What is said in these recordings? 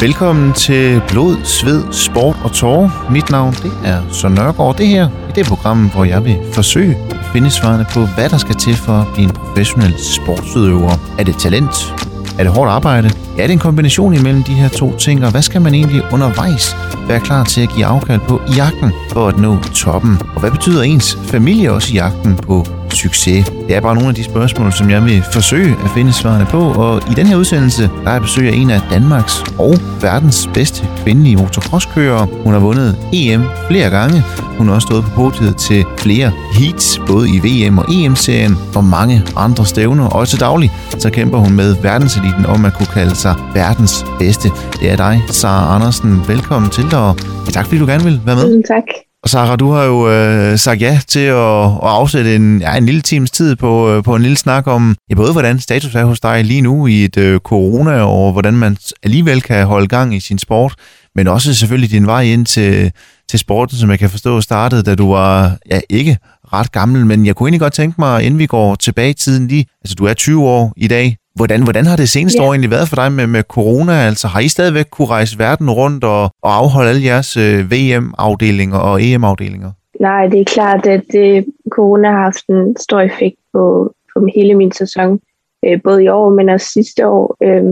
Velkommen til Blod, Sved, Sport og Tårer. Mit navn det er Søren Nørgaard. Det her i det program, hvor jeg vil forsøge at finde svarene på, hvad der skal til for at blive en professionel sportsudøver. Er det talent? Er det hårdt arbejde? Er det en kombination imellem de her to ting, og hvad skal man egentlig undervejs være klar til at give afkald på i jagten for at nå toppen? Og hvad betyder ens familie også i jagten på succes? Det er bare nogle af de spørgsmål, som jeg vil forsøge at finde svarene på, og i den her udsendelse, der er jeg besøg af en af Danmarks og verdens bedste kvindelige motocrosskørere. Hun har vundet EM flere gange. Hun har også stået på podiet til flere heats, både i VM og EM-serien, og mange andre stævner. Og til daglig, så kæmper hun med verdenseliten om at kunne kalde sig verdens bedste. Det er dig, Sara Andersen. Velkommen til dig, og tak fordi du gerne vil være med. Tusind tak. Og Sara, du har jo øh, sagt ja til at, at afsætte en, ja, en lille times tid på, øh, på en lille snak om ja, både hvordan status er hos dig lige nu i et øh, corona, og hvordan man alligevel kan holde gang i sin sport, men også selvfølgelig din vej ind til, til sporten, som jeg kan forstå startede, da du var ja, ikke ret gammel, men jeg kunne egentlig godt tænke mig, inden vi går tilbage i tiden lige, altså du er 20 år i dag, Hvordan, hvordan har det seneste yeah. år egentlig været for dig med, med corona? Altså har I stadigvæk kunne rejse verden rundt og, og afholde alle jeres øh, VM-afdelinger og EM-afdelinger? Nej, det er klart, at det, corona har haft en stor effekt på, på hele min sæson. Øh, både i år, men også sidste år. Øh,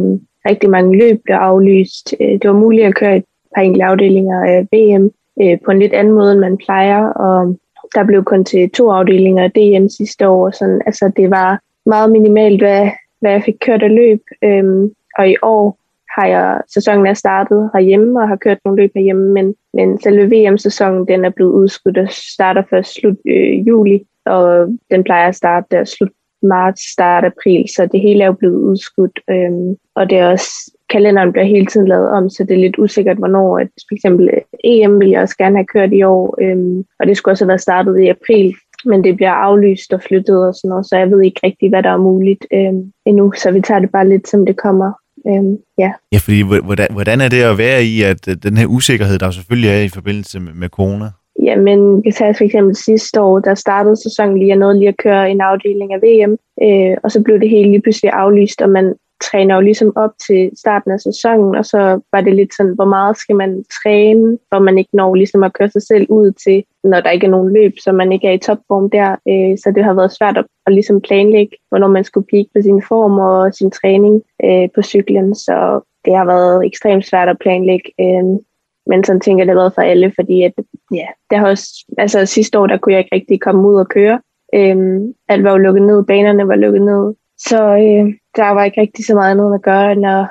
rigtig mange løb blev aflyst. Øh, det var muligt at køre et par enkelte afdelinger af VM øh, på en lidt anden måde, end man plejer. Og der blev kun til to afdelinger af DM sidste år. Sådan, altså, det var meget minimalt, hvad, hvad jeg fik kørt af løb. Øhm, og i år har jeg, sæsonen er startet herhjemme og har kørt nogle løb herhjemme, men, men selve VM-sæsonen den er blevet udskudt og starter først slut øh, juli, og den plejer at starte der slut marts, start april, så det hele er jo blevet udskudt. Øhm, og det er også, kalenderen bliver hele tiden lavet om, så det er lidt usikkert, hvornår. At for eksempel EM vil jeg også gerne have kørt i år, øhm, og det skulle også have været startet i april, men det bliver aflyst og flyttet og sådan noget, så jeg ved ikke rigtig, hvad der er muligt øhm, endnu, så vi tager det bare lidt, som det kommer. Øhm, ja. ja, fordi hvordan, hvordan er det at være i, at den her usikkerhed, der selvfølgelig er i forbindelse med, med corona? Jamen, vi tager for eksempel sidste år, der startede sæsonen lige, og nåede lige at køre en afdeling af VM, øh, og så blev det hele lige pludselig aflyst, og man træner jo ligesom op til starten af sæsonen, og så var det lidt sådan, hvor meget skal man træne, for man ikke når ligesom at køre sig selv ud til, når der ikke er nogen løb, så man ikke er i topform der. Øh, så det har været svært at, at ligesom planlægge, hvornår man skulle peak på sin form og sin træning øh, på cyklen, så det har været ekstremt svært at planlægge. Øh, men sådan tænker jeg, det har været for alle, fordi at, ja, det har også, altså sidste år, der kunne jeg ikke rigtig komme ud og køre. Øhm, alt var jo lukket ned, banerne var lukket ned, så øh, der var ikke rigtig så meget andet at gøre, end at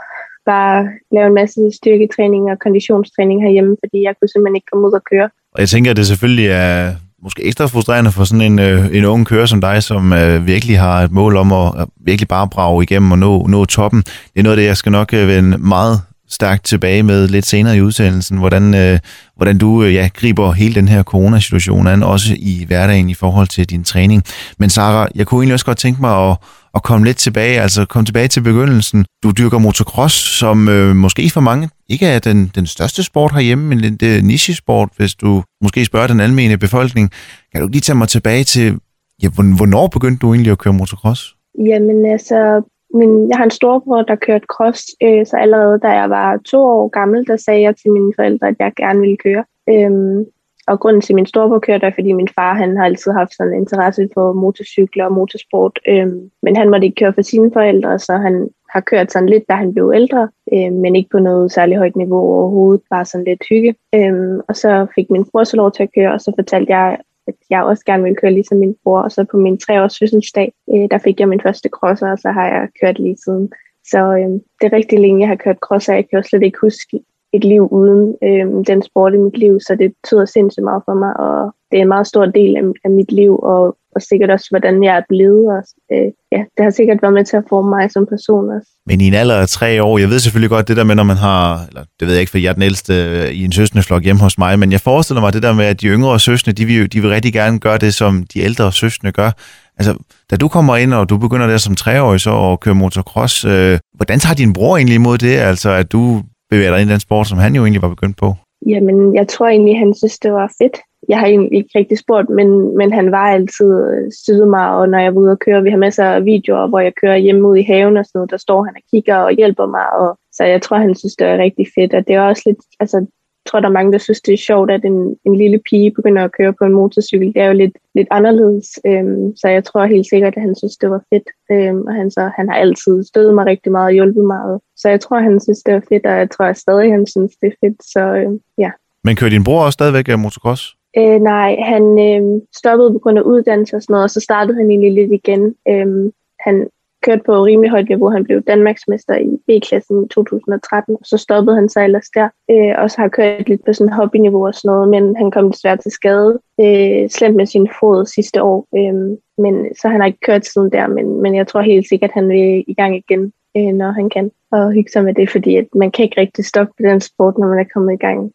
bare lave en masse styrketræning og konditionstræning herhjemme, fordi jeg kunne simpelthen ikke komme ud og køre. Og jeg tænker, at det selvfølgelig er måske ekstra frustrerende for sådan en, øh, en ung kører som dig, som øh, virkelig har et mål om at, at virkelig bare brage igennem og nå, nå toppen. Det er noget af det, jeg skal nok øh, vende meget stærkt tilbage med lidt senere i udsendelsen, hvordan, øh, hvordan du øh, ja, griber hele den her coronasituation an, også i hverdagen i forhold til din træning. Men Sara, jeg kunne egentlig også godt tænke mig at, at komme lidt tilbage, altså komme tilbage til begyndelsen. Du dyrker motocross, som øh, måske for mange ikke er den, den største sport herhjemme, men det er øh, nichesport, hvis du måske spørger den almindelige befolkning. Kan du lige tage mig tilbage til, ja, hvornår begyndte du egentlig at køre motocross? Jamen altså, min, jeg har en storbror, der kørte cross, øh, så allerede da jeg var to år gammel, der sagde jeg til mine forældre, at jeg gerne ville køre. Øhm, og grunden til, at min storebror kørte, er, fordi min far han har altid haft sådan en interesse for motorcykler og motorsport. Øhm, men han måtte ikke køre for sine forældre, så han har kørt sådan lidt, da han blev ældre, øhm, men ikke på noget særlig højt niveau overhovedet, bare sådan lidt hygge. Øhm, og så fik min bror så lov til at køre, og så fortalte jeg, at jeg også gerne ville køre ligesom min bror. Og så på min treårs fødselsdag, øh, der fik jeg min første crosser, og så har jeg kørt lige siden. Så øh, det er rigtig længe, jeg har kørt crosser. Jeg kan jo slet ikke huske et liv uden øh, den sport i mit liv, så det betyder sindssygt meget for mig, og det er en meget stor del af, af mit liv, og, og sikkert også, hvordan jeg er blevet. Og, øh, ja, det har sikkert været med til at forme mig som person også. Men i en alder af tre år, jeg ved selvfølgelig godt det der med, når man har, eller det ved jeg ikke, for jeg er den ældste øh, i en søskendeflok hjemme hos mig, men jeg forestiller mig det der med, at de yngre søskende, de vil, de vil rigtig gerne gøre det, som de ældre søskende gør. Altså, da du kommer ind, og du begynder der som treårig så at køre motocross, øh, hvordan tager din bror egentlig imod det? Altså, at du bevæger dig ind i den sport, som han jo egentlig var begyndt på? Jamen, jeg tror egentlig, han synes, det var fedt. Jeg har egentlig ikke rigtig spurgt, men, men han var altid øh, syde mig, og når jeg var ude og køre, vi har masser af videoer, hvor jeg kører hjemme ud i haven og sådan noget, der står han og kigger og hjælper mig, og så jeg tror, han synes, det er rigtig fedt, og det er også lidt, altså, jeg tror, der er mange, der synes, det er sjovt, at en, en lille pige begynder at køre på en motorcykel. Det er jo lidt, lidt anderledes, øhm, så jeg tror helt sikkert, at han synes, det var fedt. Øhm, og han, så, han har altid støttet mig rigtig meget og hjulpet meget. Så jeg tror, han synes, det var fedt, og jeg tror at stadig, han synes, det er fedt. Så øhm, ja. Men kører din bror også stadigvæk øh, motocross? Øh, nej, han øh, stoppede på grund af uddannelse og sådan noget, og så startede han egentlig lidt igen. Øh, han kørte på rimelig højt niveau. Han blev Danmarksmester i B-klassen i 2013, og så stoppede han sig ellers der. Øh, og så har kørt lidt på sådan hobbyniveau og sådan noget, men han kom desværre til skade. Øh, slemt med sin fod sidste år, øh, men så han har ikke kørt siden der, men, men jeg tror helt sikkert, at han vil i gang igen, øh, når han kan og hygge sig med det, fordi at man kan ikke rigtig stoppe den sport, når man er kommet i gang.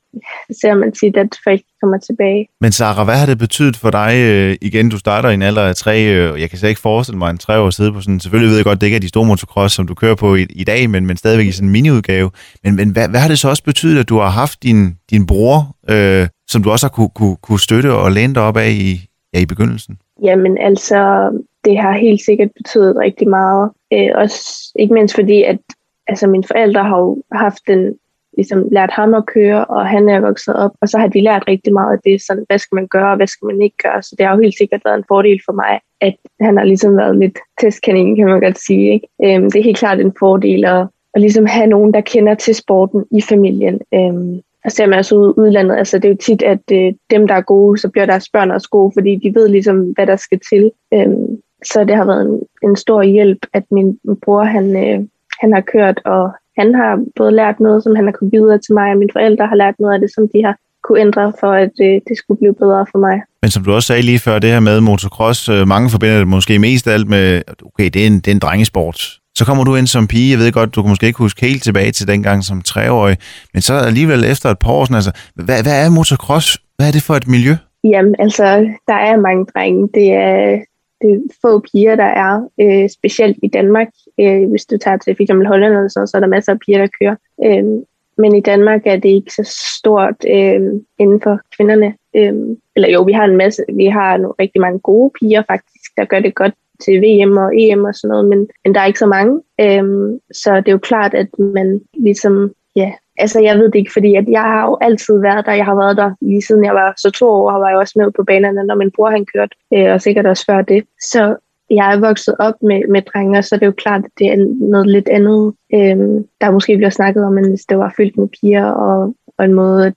Så ser man tit, at folk kommer tilbage. Men Sarah, hvad har det betydet for dig øh, igen? Du starter i en alder af tre, øh, jeg kan slet ikke forestille mig en tre år sidde på sådan, selvfølgelig ved jeg godt, det ikke er de store motocross, som du kører på i, i dag, men, men stadigvæk i sådan en miniudgave. Men, men hvad, hvad har det så også betydet, at du har haft din, din bror, øh, som du også har kunne, kunne, kunne støtte og læne dig op af i, ja, i begyndelsen? Jamen altså, det har helt sikkert betydet rigtig meget. Øh, også ikke mindst fordi, at altså mine forældre har jo haft den, ligesom lært ham at køre, og han er vokset op, og så har de lært rigtig meget af det, sådan, hvad skal man gøre, og hvad skal man ikke gøre, så det har jo helt sikkert været en fordel for mig, at han har ligesom været lidt testkanin, kan man godt sige. Ikke? Øhm, det er helt klart en fordel at, at ligesom have nogen, der kender til sporten i familien. Øhm, og ser man også ud udlandet, altså det er jo tit, at øh, dem, der er gode, så bliver deres børn også gode, fordi de ved ligesom, hvad der skal til. Øhm, så det har været en, en stor hjælp, at min, min bror, han, øh, han har kørt, og han har både lært noget, som han har kunnet videre til mig, og mine forældre har lært noget af det, som de har kunne ændre for, at øh, det skulle blive bedre for mig. Men som du også sagde lige før, det her med motocross, øh, mange forbinder det måske mest af alt med, okay, det er en, det er en drengesport. Så kommer du ind som pige, jeg ved godt, du kan måske ikke huske helt tilbage til dengang som treårig, men så alligevel efter et par år, sådan, altså, hvad, hvad er motocross? Hvad er det for et miljø? Jamen, altså, der er mange drenge. Det er, det få piger, der er, øh, specielt i Danmark. Øh, hvis du tager til f.eks. Holland eller sådan, så er der masser af piger, der kører. Øh, men i Danmark er det ikke så stort øh, inden for kvinderne. Øh, eller jo, vi har en masse, vi har nogle, rigtig mange gode piger faktisk, der gør det godt til VM og EM og sådan noget, men, men der er ikke så mange. Øh, så det er jo klart, at man ligesom ja, altså jeg ved det ikke, fordi at jeg har jo altid været der. Jeg har været der lige siden jeg var så to år, og var jeg også med på banerne, når min bror han kørte, øh, og sikkert også før det. Så jeg er vokset op med, med drenge, så det er jo klart, at det er noget lidt andet, øh, der måske bliver snakket om, end hvis det var fyldt med piger, og, og en måde,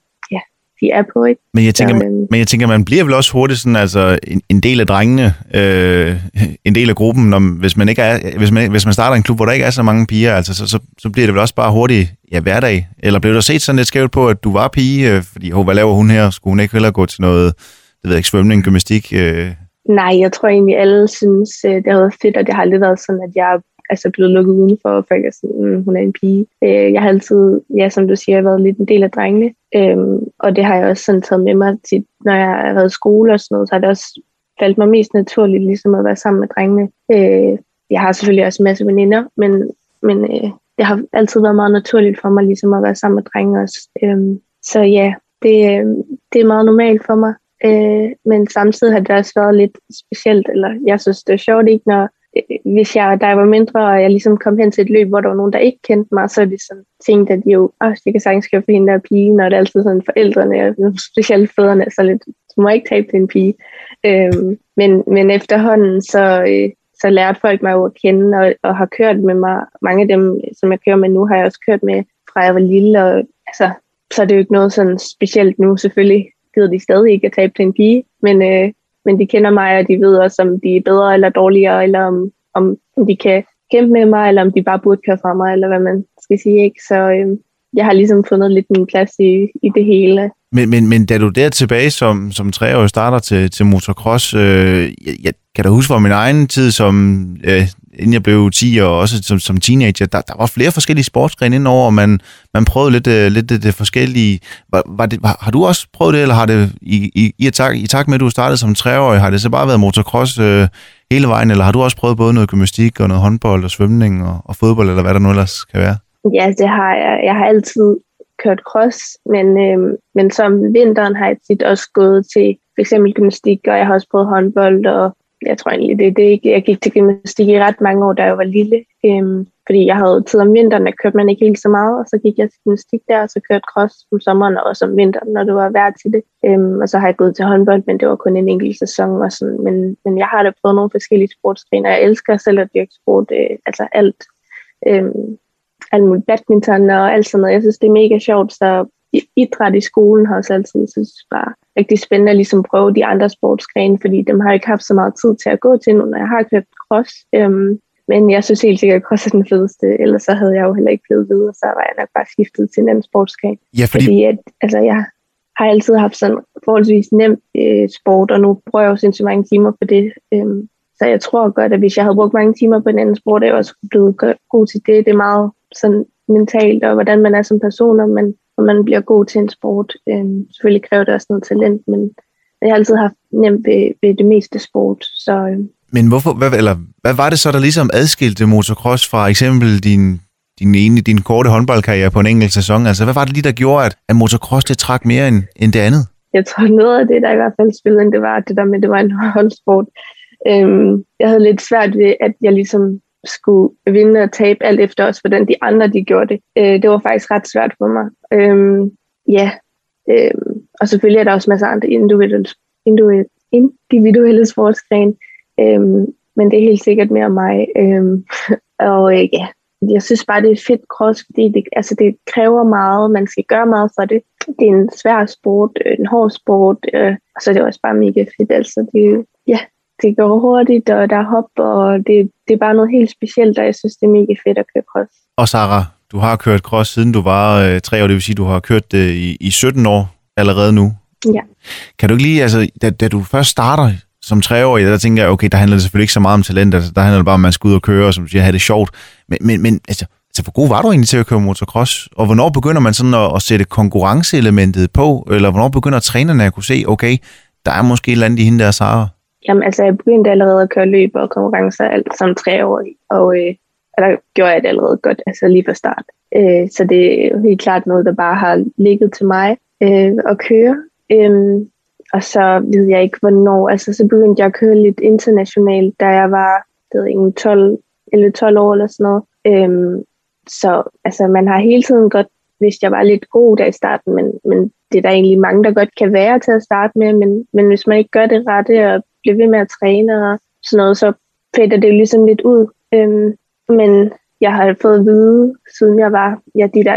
de er på. Ikke? Men jeg tænker, så, øh, men jeg tænker, man bliver vel også hurtigt sådan, altså, en, en del af drengene, øh, en del af gruppen, når, hvis, man ikke er, hvis, man, hvis man starter en klub, hvor der ikke er så mange piger, altså, så, så, så bliver det vel også bare hurtigt ja, hverdag. Eller blev der set sådan lidt skævt på, at du var pige, øh, fordi, hvad laver hun her? Skulle hun ikke hellere gå til noget, det ved ikke, svømning, gymnastik? Øh? Nej, jeg tror egentlig, alle synes, øh, det har været fedt, og det har aldrig været sådan, at jeg altså blevet lukket udenfor, og folk er sådan, mm, hun er en pige. Øh, jeg har altid, ja, som du siger, været lidt en del af drengene, øhm, og det har jeg også sådan taget med mig tit, når jeg har været i skole og sådan noget, så har det også faldt mig mest naturligt ligesom at være sammen med drengene. Øh, jeg har selvfølgelig også en masse veninder, men, men øh, det har altid været meget naturligt for mig ligesom at være sammen med drenge også. Øh, så ja, det, øh, det er meget normalt for mig. Øh, men samtidig har det også været lidt specielt, eller jeg synes, det er sjovt ikke, når Øh, hvis jeg, da jeg var mindre, og jeg ligesom kom hen til et løb, hvor der var nogen, der ikke kendte mig, så er det sådan tænkt, at jo, ah, oh, jeg kan sagtens køre for hende der pige, når det er altid sådan forældrene, og specielt fædrene, så lidt, du må ikke tabe til en pige. Øhm, men, men efterhånden, så, øh, så lærte folk mig jo at kende, og, og har kørt med mig. Mange af dem, som jeg kører med nu, har jeg også kørt med, fra jeg var lille, og altså, så er det jo ikke noget sådan specielt nu. Selvfølgelig gider de stadig ikke at tabe til en pige, men, øh, men de kender mig, og de ved også, om de er bedre eller dårligere, eller om, om de kan kæmpe med mig, eller om de bare burde køre fra mig, eller hvad man skal sige. Ikke? Så øhm, jeg har ligesom fundet lidt min plads i, i det hele. Men, men, men da du der tilbage som, som treårig starter til, til motocross, øh, jeg, jeg kan da huske fra min egen tid, som, øh, inden jeg blev 10 og også som, som teenager, der, der var flere forskellige sportsgrene indover, og man, man prøvede lidt, øh, lidt det, det forskellige. Var, var det, har, har du også prøvet det, eller har det i, i, i, tak, i takt med, at du startede som treårig, har det så bare været motocross øh, hele vejen, eller har du også prøvet både noget gymnastik og noget håndbold og svømning og, og fodbold, eller hvad der nu ellers kan være? Ja, det har jeg. Jeg har altid kørt cross, men, øh, men som vinteren har jeg tit også gået til for eksempel gymnastik, og jeg har også prøvet håndbold og jeg tror egentlig, det er det. Jeg gik til gymnastik i ret mange år, da jeg var lille. Øhm, fordi jeg havde tid om vinteren, der kørte man ikke helt så meget, og så gik jeg til gymnastik der, og så kørte cross om sommeren og også om vinteren, når det var værd til det. Øhm, og så har jeg gået til håndbold, men det var kun en enkelt sæson. Og sådan. Men, men jeg har da prøvet nogle forskellige sportsgrene, jeg elsker selv at dyrke sport, øh, altså alt. Øhm, alt muligt badminton og alt sådan noget. Jeg synes, det er mega sjovt, så idræt i skolen har også altid synes bare rigtig spændende at ligesom prøve de andre sportsgrene, fordi dem har jeg ikke haft så meget tid til at gå til nu, når jeg har kørt cross. Øhm, men jeg synes helt sikkert, at cross er den fedeste, ellers så havde jeg jo heller ikke blevet videre, så var jeg nok bare skiftet til en anden sportsgren. Ja, fordi... fordi at, altså, jeg har altid haft sådan forholdsvis nemt øh, sport, og nu bruger jeg jo sindssygt mange timer på det. Øhm, så jeg tror godt, at hvis jeg havde brugt mange timer på en anden sport, jeg også blevet god til det. Det er meget sådan mentalt, og hvordan man er som person, men og man bliver god til en sport. Øhm, selvfølgelig kræver det også noget talent, men jeg har altid haft nemt ved, ved det meste sport. Så, øhm. Men hvorfor, hvad, eller, hvad var det så, der ligesom adskilte motocross fra eksempel din, din, ene, din korte håndboldkarriere på en enkelt sæson? Altså, hvad var det lige, der gjorde, at, at motocross det trak mere end, end det andet? Jeg tror, noget af det, der i hvert fald spillede, det var det der med, det var en holdsport. Øhm, jeg havde lidt svært ved, at jeg ligesom skulle vinde og tabe alt efter os, hvordan de andre de gjorde det. Øh, det var faktisk ret svært for mig. Øh, ja, øh, og selvfølgelig er der også masser af andre individuelle, individuelle, individuelle sportsgrene, øh, men det er helt sikkert mere mig. Øh, og øh, ja, jeg synes bare, det er fedt cross, fordi det, altså, det kræver meget, man skal gøre meget for det. Det er en svær sport, øh, en hård sport, øh, og så er det også bare mega fedt. Altså, det, ja, det går hurtigt, og der er hop, og det, det er bare noget helt specielt, og jeg synes, det er mega fedt at køre cross. Og Sarah, du har kørt cross siden du var øh, tre år, det vil sige, du har kørt det i, i 17 år allerede nu. Ja. Kan du ikke lige, altså, da, da du først starter som treårig, der tænker jeg, okay, der handler det selvfølgelig ikke så meget om talent, altså, der handler det bare om, at man skal ud og køre, og som du siger, have det sjovt. Men, men, men altså, altså, hvor god var du egentlig til at køre motocross? Og hvornår begynder man sådan at, at sætte konkurrenceelementet på? Eller hvornår begynder trænerne at kunne se, okay, der er måske et eller andet i hende der Sarah? Jamen, altså, jeg begyndte allerede at køre løb og konkurrencer alt som treårig, og øh, der gjorde jeg det allerede godt, altså lige fra start. Øh, så det er helt klart noget, der bare har ligget til mig øh, at køre. Øh, og så ved jeg ikke, hvornår. Altså, så begyndte jeg at køre lidt internationalt, da jeg var det ikke, 12, eller 12 år eller sådan noget. Øh, så altså, man har hele tiden godt hvis jeg var lidt god der i starten, men, men det er der egentlig mange, der godt kan være til at starte med, men, men hvis man ikke gør det rette og blive ved med at træne og sådan noget, så fader det jo ligesom lidt ud. Øhm, men jeg har fået at vide, siden jeg var ja, de der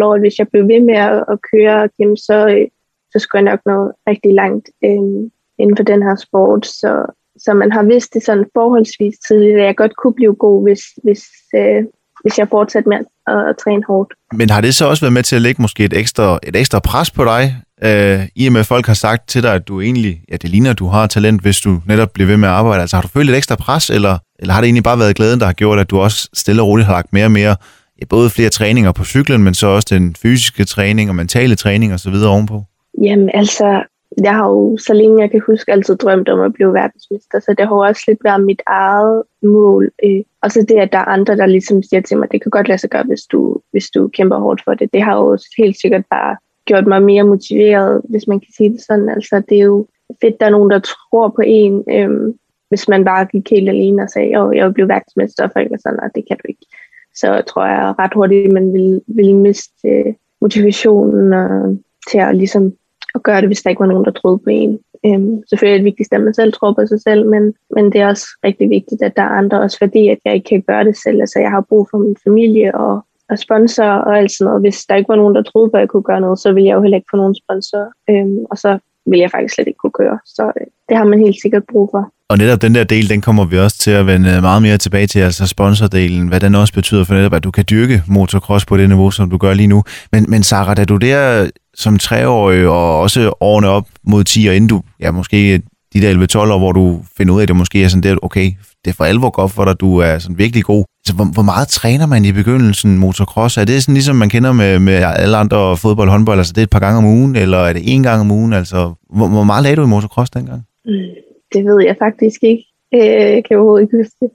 11-12 år, at hvis jeg blev ved med at, at køre, jamen, så, øh, så skulle jeg nok nå rigtig langt øhm, inden for den her sport. Så, så man har vidst det sådan forholdsvis tidligt, at jeg godt kunne blive god, hvis, hvis, øh, hvis jeg fortsatte med at, at træne hårdt. Men har det så også været med til at lægge måske et ekstra, et ekstra pres på dig, øh, i og med at folk har sagt til dig, at du egentlig, ja det ligner, at du har talent, hvis du netop bliver ved med at arbejde. Altså har du følt et ekstra pres, eller, eller har det egentlig bare været glæden, der har gjort, at du også stille og roligt har lagt mere og mere, ja, både flere træninger på cyklen, men så også den fysiske træning og mentale træning og så videre ovenpå? Jamen altså, jeg har jo, så længe jeg kan huske, altid drømt om at blive verdensmester, så det har også lidt været mit eget mål. Øh, og så det, at der er andre, der ligesom siger til mig, det kan godt lade sig gøre, hvis du, hvis du kæmper hårdt for det. Det har jo helt sikkert bare gjort mig mere motiveret, hvis man kan sige det sådan. Altså, det er jo fedt, der er nogen, der tror på en, øhm, hvis man bare gik helt alene og sagde, at jeg vil blive værksmester, og folk er sådan, at det kan du ikke. Så tror jeg ret hurtigt, at man vil, vil miste øh, motivationen og, til at ligesom at gøre det, hvis der ikke var nogen, der troede på en. Øhm, selvfølgelig er det vigtigt, at man selv tror på sig selv, men, men det er også rigtig vigtigt, at der er andre også, fordi at jeg ikke kan gøre det selv. Altså, jeg har brug for min familie og, og sponsor og alt sådan noget. Hvis der ikke var nogen, der troede på, at jeg kunne gøre noget, så ville jeg jo heller ikke få nogen sponsor. Øhm, og så ville jeg faktisk slet ikke kunne køre. Så øh, det har man helt sikkert brug for. Og netop den der del, den kommer vi også til at vende øh, meget mere tilbage til, altså sponsordelen, hvad den også betyder for netop, at du kan dyrke motocross på det niveau, som du gør lige nu. Men, men Sarah, da du der som treårig og også årene op mod 10, og inden du, ja måske de der 11-12 år, hvor du finder ud af, at det måske er sådan der, okay, det er for alvor godt for dig, du er sådan virkelig god. Så hvor, hvor meget træner man i begyndelsen motocross? Er det sådan ligesom man kender med, med alle andre fodbold håndbold, altså det er et par gange om ugen, eller er det én gang om ugen? Altså, hvor, hvor meget lagde du i motocross dengang? Mm, det ved jeg faktisk ikke. Øh, kan jeg overhovedet ikke huske det.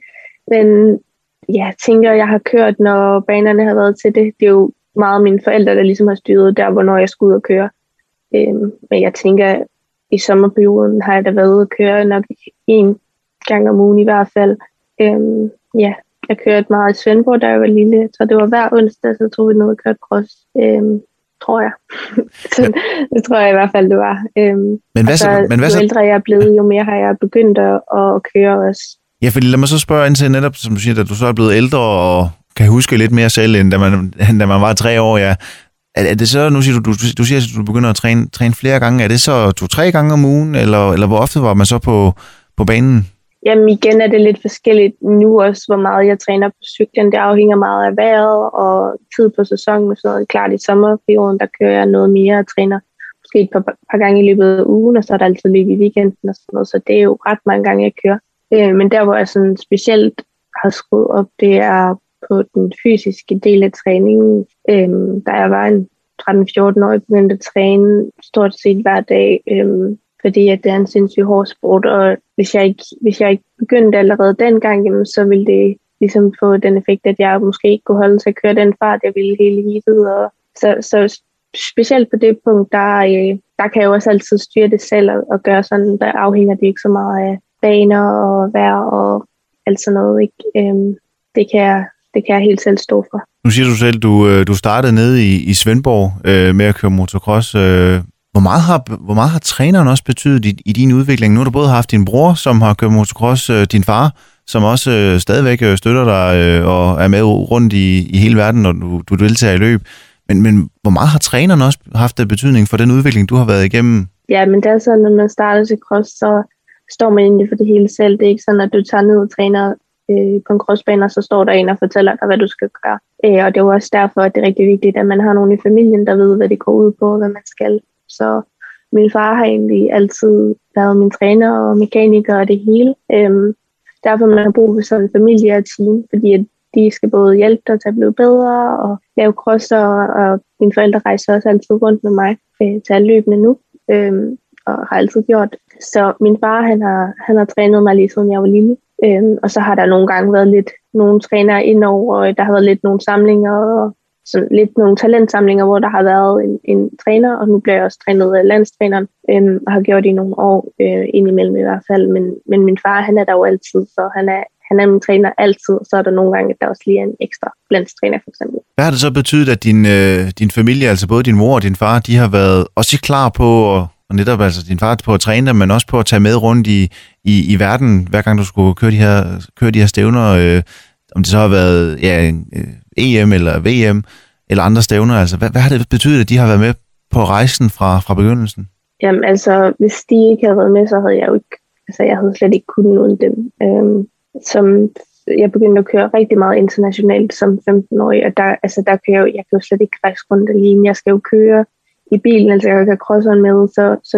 Men jeg tænker, jeg har kørt, når banerne har været til det. Det er jo meget mine forældre, der ligesom har styret der, hvornår jeg skulle ud og køre. Øh, men jeg tænker, i sommerperioden har jeg da været ude og køre nok en, gang om ugen i hvert fald. Øhm, ja, jeg kørte meget i Svendborg, da jeg var lille, så det var hver onsdag, så tog vi ned og kørte cross. Øhm, tror jeg. så, det tror jeg i hvert fald, det var. Øhm, men hvad så, men hvad så? Jo ældre jeg er blevet, jo mere har jeg begyndt at, at køre også. Ja, fordi lad mig så spørge ind til netop, som du siger, at du så er blevet ældre og kan huske lidt mere selv, end da man, da man var tre år. Ja. Er, er det så, nu siger du, du, du siger, at du begynder at træne, træne flere gange. Er det så to-tre gange om ugen, eller, eller hvor ofte var man så på, på banen? Jamen igen er det lidt forskelligt nu også, hvor meget jeg træner på cyklen. Det afhænger meget af vejret og tid på sæsonen. Så noget. Klart i sommerperioden, der kører jeg noget mere og træner måske et par, par gange i løbet af ugen, og så er der altid løb i weekenden og sådan noget. Så det er jo ret mange gange, jeg kører. Øh, men der, hvor jeg sådan specielt har skruet op, det er på den fysiske del af træningen. Øhm, da jeg var en 13-14 år, begyndte at træne stort set hver dag. øhm, fordi at det er en sindssygt hård sport, og hvis jeg ikke, hvis jeg ikke begyndte allerede dengang, jamen, så ville det ligesom få den effekt, at jeg måske ikke kunne holde til at køre den fart, jeg ville hele heatet. Og så, så specielt på det punkt, der, øh, der kan jeg jo også altid styre det selv og, og gøre sådan, der afhænger det ikke så meget af baner og vejr og alt sådan noget. Ikke? Øhm, det, kan jeg, det kan jeg helt selv stå for. Nu siger du selv, du, øh, du startede nede i, i Svendborg øh, med at køre motocross. Øh, hvor meget har, hvor meget har træneren også betydet i, i din udvikling? Nu har du både haft din bror, som har kørt motocross, øh, din far, som også øh, stadigvæk øh, støtter dig øh, og er med rundt i, i hele verden, når du, du deltager i løb. Men, men hvor meget har træneren også haft betydning for den udvikling, du har været igennem? Ja, men det er sådan, når man starter til cross, så står man egentlig for det hele selv. Det er ikke sådan, at du tager ned og træner øh, på en crossbane, og så står der en og fortæller dig, hvad du skal gøre. Øh, og det er også derfor, at det er rigtig vigtigt, at man har nogen i familien, der ved, hvad det går ud på, hvad man skal. Så min far har egentlig altid været min træner og mekaniker og det hele. Øhm, derfor man har brug for sådan en familie og team, fordi at de skal både hjælpe dig til at blive bedre og lave crosser, og mine forældre rejser også altid rundt med mig øh, til alle løbende nu, øh, og har altid gjort. Så min far, han har, han har trænet mig lige siden jeg var lille. Øhm, og så har der nogle gange været lidt nogle trænere indover, og der har været lidt nogle samlinger, og sådan lidt nogle talentsamlinger, hvor der har været en, en træner, og nu bliver jeg også trænet af landstræneren, øhm, og har gjort det i nogle år, øh, indimellem i hvert fald. Men, men min far, han er der jo altid, så han er, han er min træner altid, og så er der nogle gange, at der også lige er en ekstra landstræner for eksempel. Hvad har det så betydet, at din, øh, din familie, altså både din mor og din far, de har været også klar på at og netop altså din far på at træne dig, men også på at tage med rundt i, i, i verden, hver gang du skulle køre de her, køre de her stævner, øh, om det så har været ja, øh, EM eller VM eller andre stævner? Altså, hvad, hvad har det betydet, at de har været med på rejsen fra, fra begyndelsen? Jamen altså, hvis de ikke havde været med, så havde jeg jo ikke, altså jeg havde slet ikke kunnet uden dem. Øhm, som jeg begyndte at køre rigtig meget internationalt som 15-årig, og der, altså der kan jeg, jo, jeg kan jo slet ikke rejse rundt alene. Jeg skal jo køre i bilen, altså jeg kan ikke have crosseren med, så, så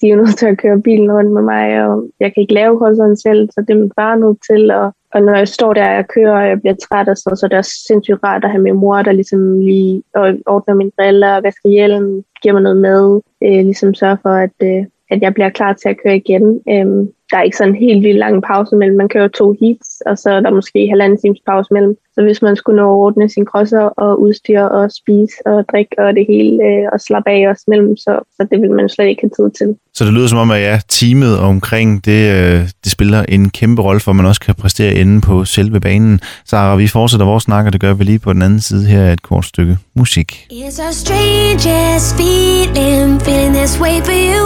de er jo nødt til at køre bilen rundt med mig, og jeg kan ikke lave crosseren selv, så det er min far nødt til, og og når jeg står der og kører, og jeg bliver træt og så, så det er også sindssygt rart at have min mor, der ligesom lige ordner mine briller, vasker hjelm, giver mig noget mad, øh, ligesom sørger for, at, øh, at jeg bliver klar til at køre igen. Øhm, der er ikke sådan en helt vildt lang pause mellem. Man kører to heats, og så er der måske halvanden times pause mellem. Så hvis man skulle nå at ordne sin krosser og udstyr og spise og drikke og det hele, øh, og slappe af os mellem, så, så det vil man slet ikke have tid til. Så det lyder som om, at ja, teamet omkring det, øh, det spiller en kæmpe rolle for, at man også kan præstere inde på selve banen. Så vi fortsætter vores snak, og det gør vi lige på den anden side her et kort stykke musik. It's a strangest feeling, feeling this way for you.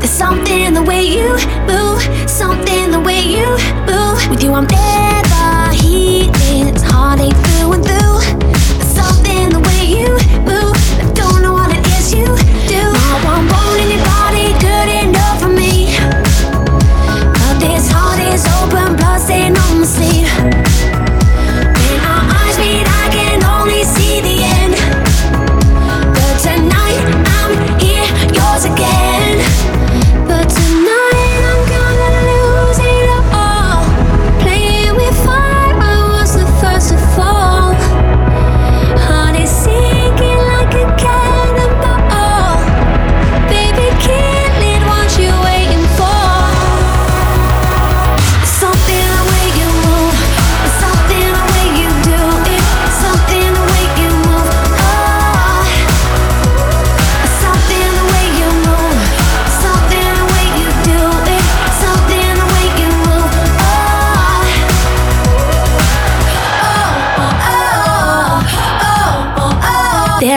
There's something in the way you move, something the way you move. With you, I'm never heat. It's heartache through and through.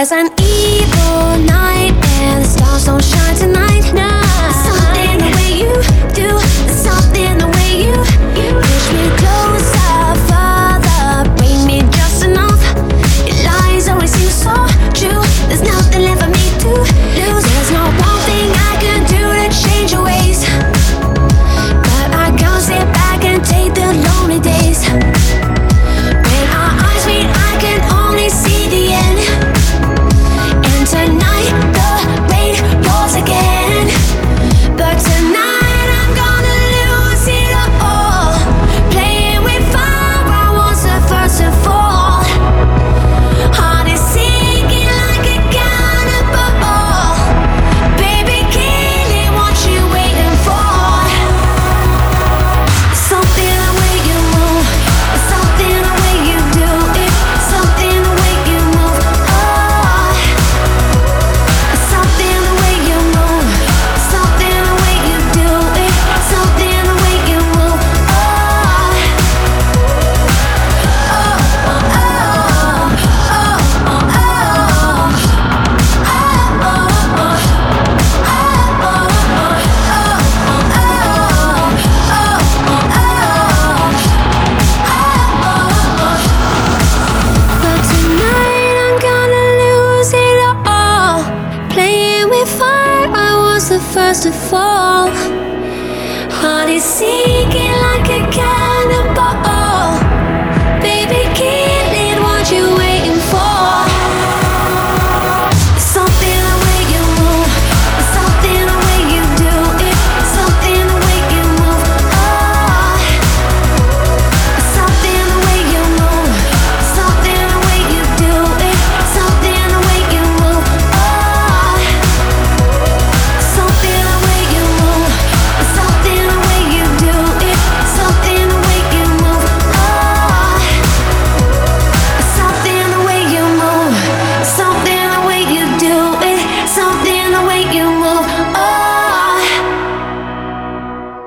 cause I'm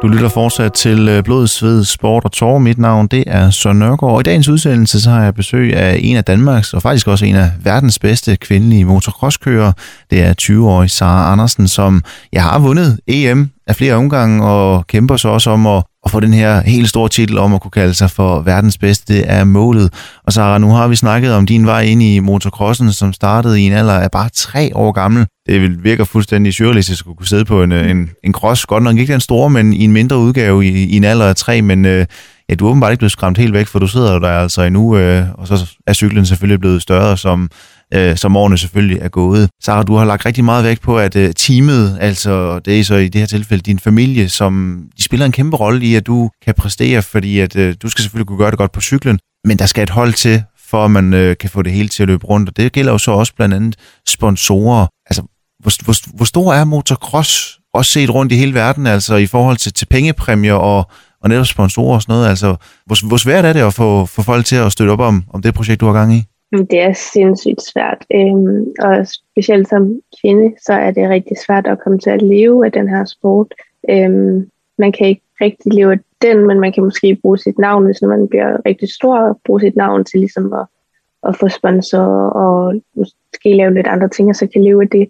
Du lytter fortsat til øh, Blod, Sved, Sport og Tår. Mit navn det er Søren Nørgaard, og i dagens udsendelse så har jeg besøg af en af Danmarks, og faktisk også en af verdens bedste kvindelige motocrosskører. Det er 20-årig Sara Andersen, som jeg har vundet EM af flere omgange, og kæmper så også om at, at få den her helt store titel om at kunne kalde sig for verdens bedste. Det er målet. Og Sara, nu har vi snakket om din vej ind i motocrossen, som startede i en alder af bare tre år gammel. Det virker fuldstændig surrealistisk at skulle kunne sidde på en, øh, en, en cross. Godt nok ikke den store, men i en mindre udgave i, i en alder af tre. Men øh, ja, du er åbenbart ikke blevet skræmt helt væk, for du sidder der altså endnu, øh, og så er cyklen selvfølgelig blevet større, som, øh, som årene selvfølgelig er gået. Sara, du har lagt rigtig meget vægt på, at øh, teamet, altså det er så i det her tilfælde din familie, som de spiller en kæmpe rolle i, at du kan præstere, fordi at øh, du skal selvfølgelig kunne gøre det godt på cyklen, men der skal et hold til, for at man øh, kan få det hele til at løbe rundt, og det gælder jo så også blandt andet sponsorer. Altså, hvor, hvor, hvor stor er motocross, også set rundt i hele verden, altså i forhold til, til pengepræmier og, og netop sponsorer og sådan noget, altså hvor, hvor svært er det at få, få folk til at støtte op om, om det projekt, du har gang i? Det er sindssygt svært, øhm, og specielt som kvinde, så er det rigtig svært at komme til at leve af den her sport. Øhm, man kan ikke rigtig leve af den, men man kan måske bruge sit navn, hvis man bliver rigtig stor, og bruge sit navn til ligesom at, at få sponsorer og måske lave lidt andre ting, og så kan leve af det.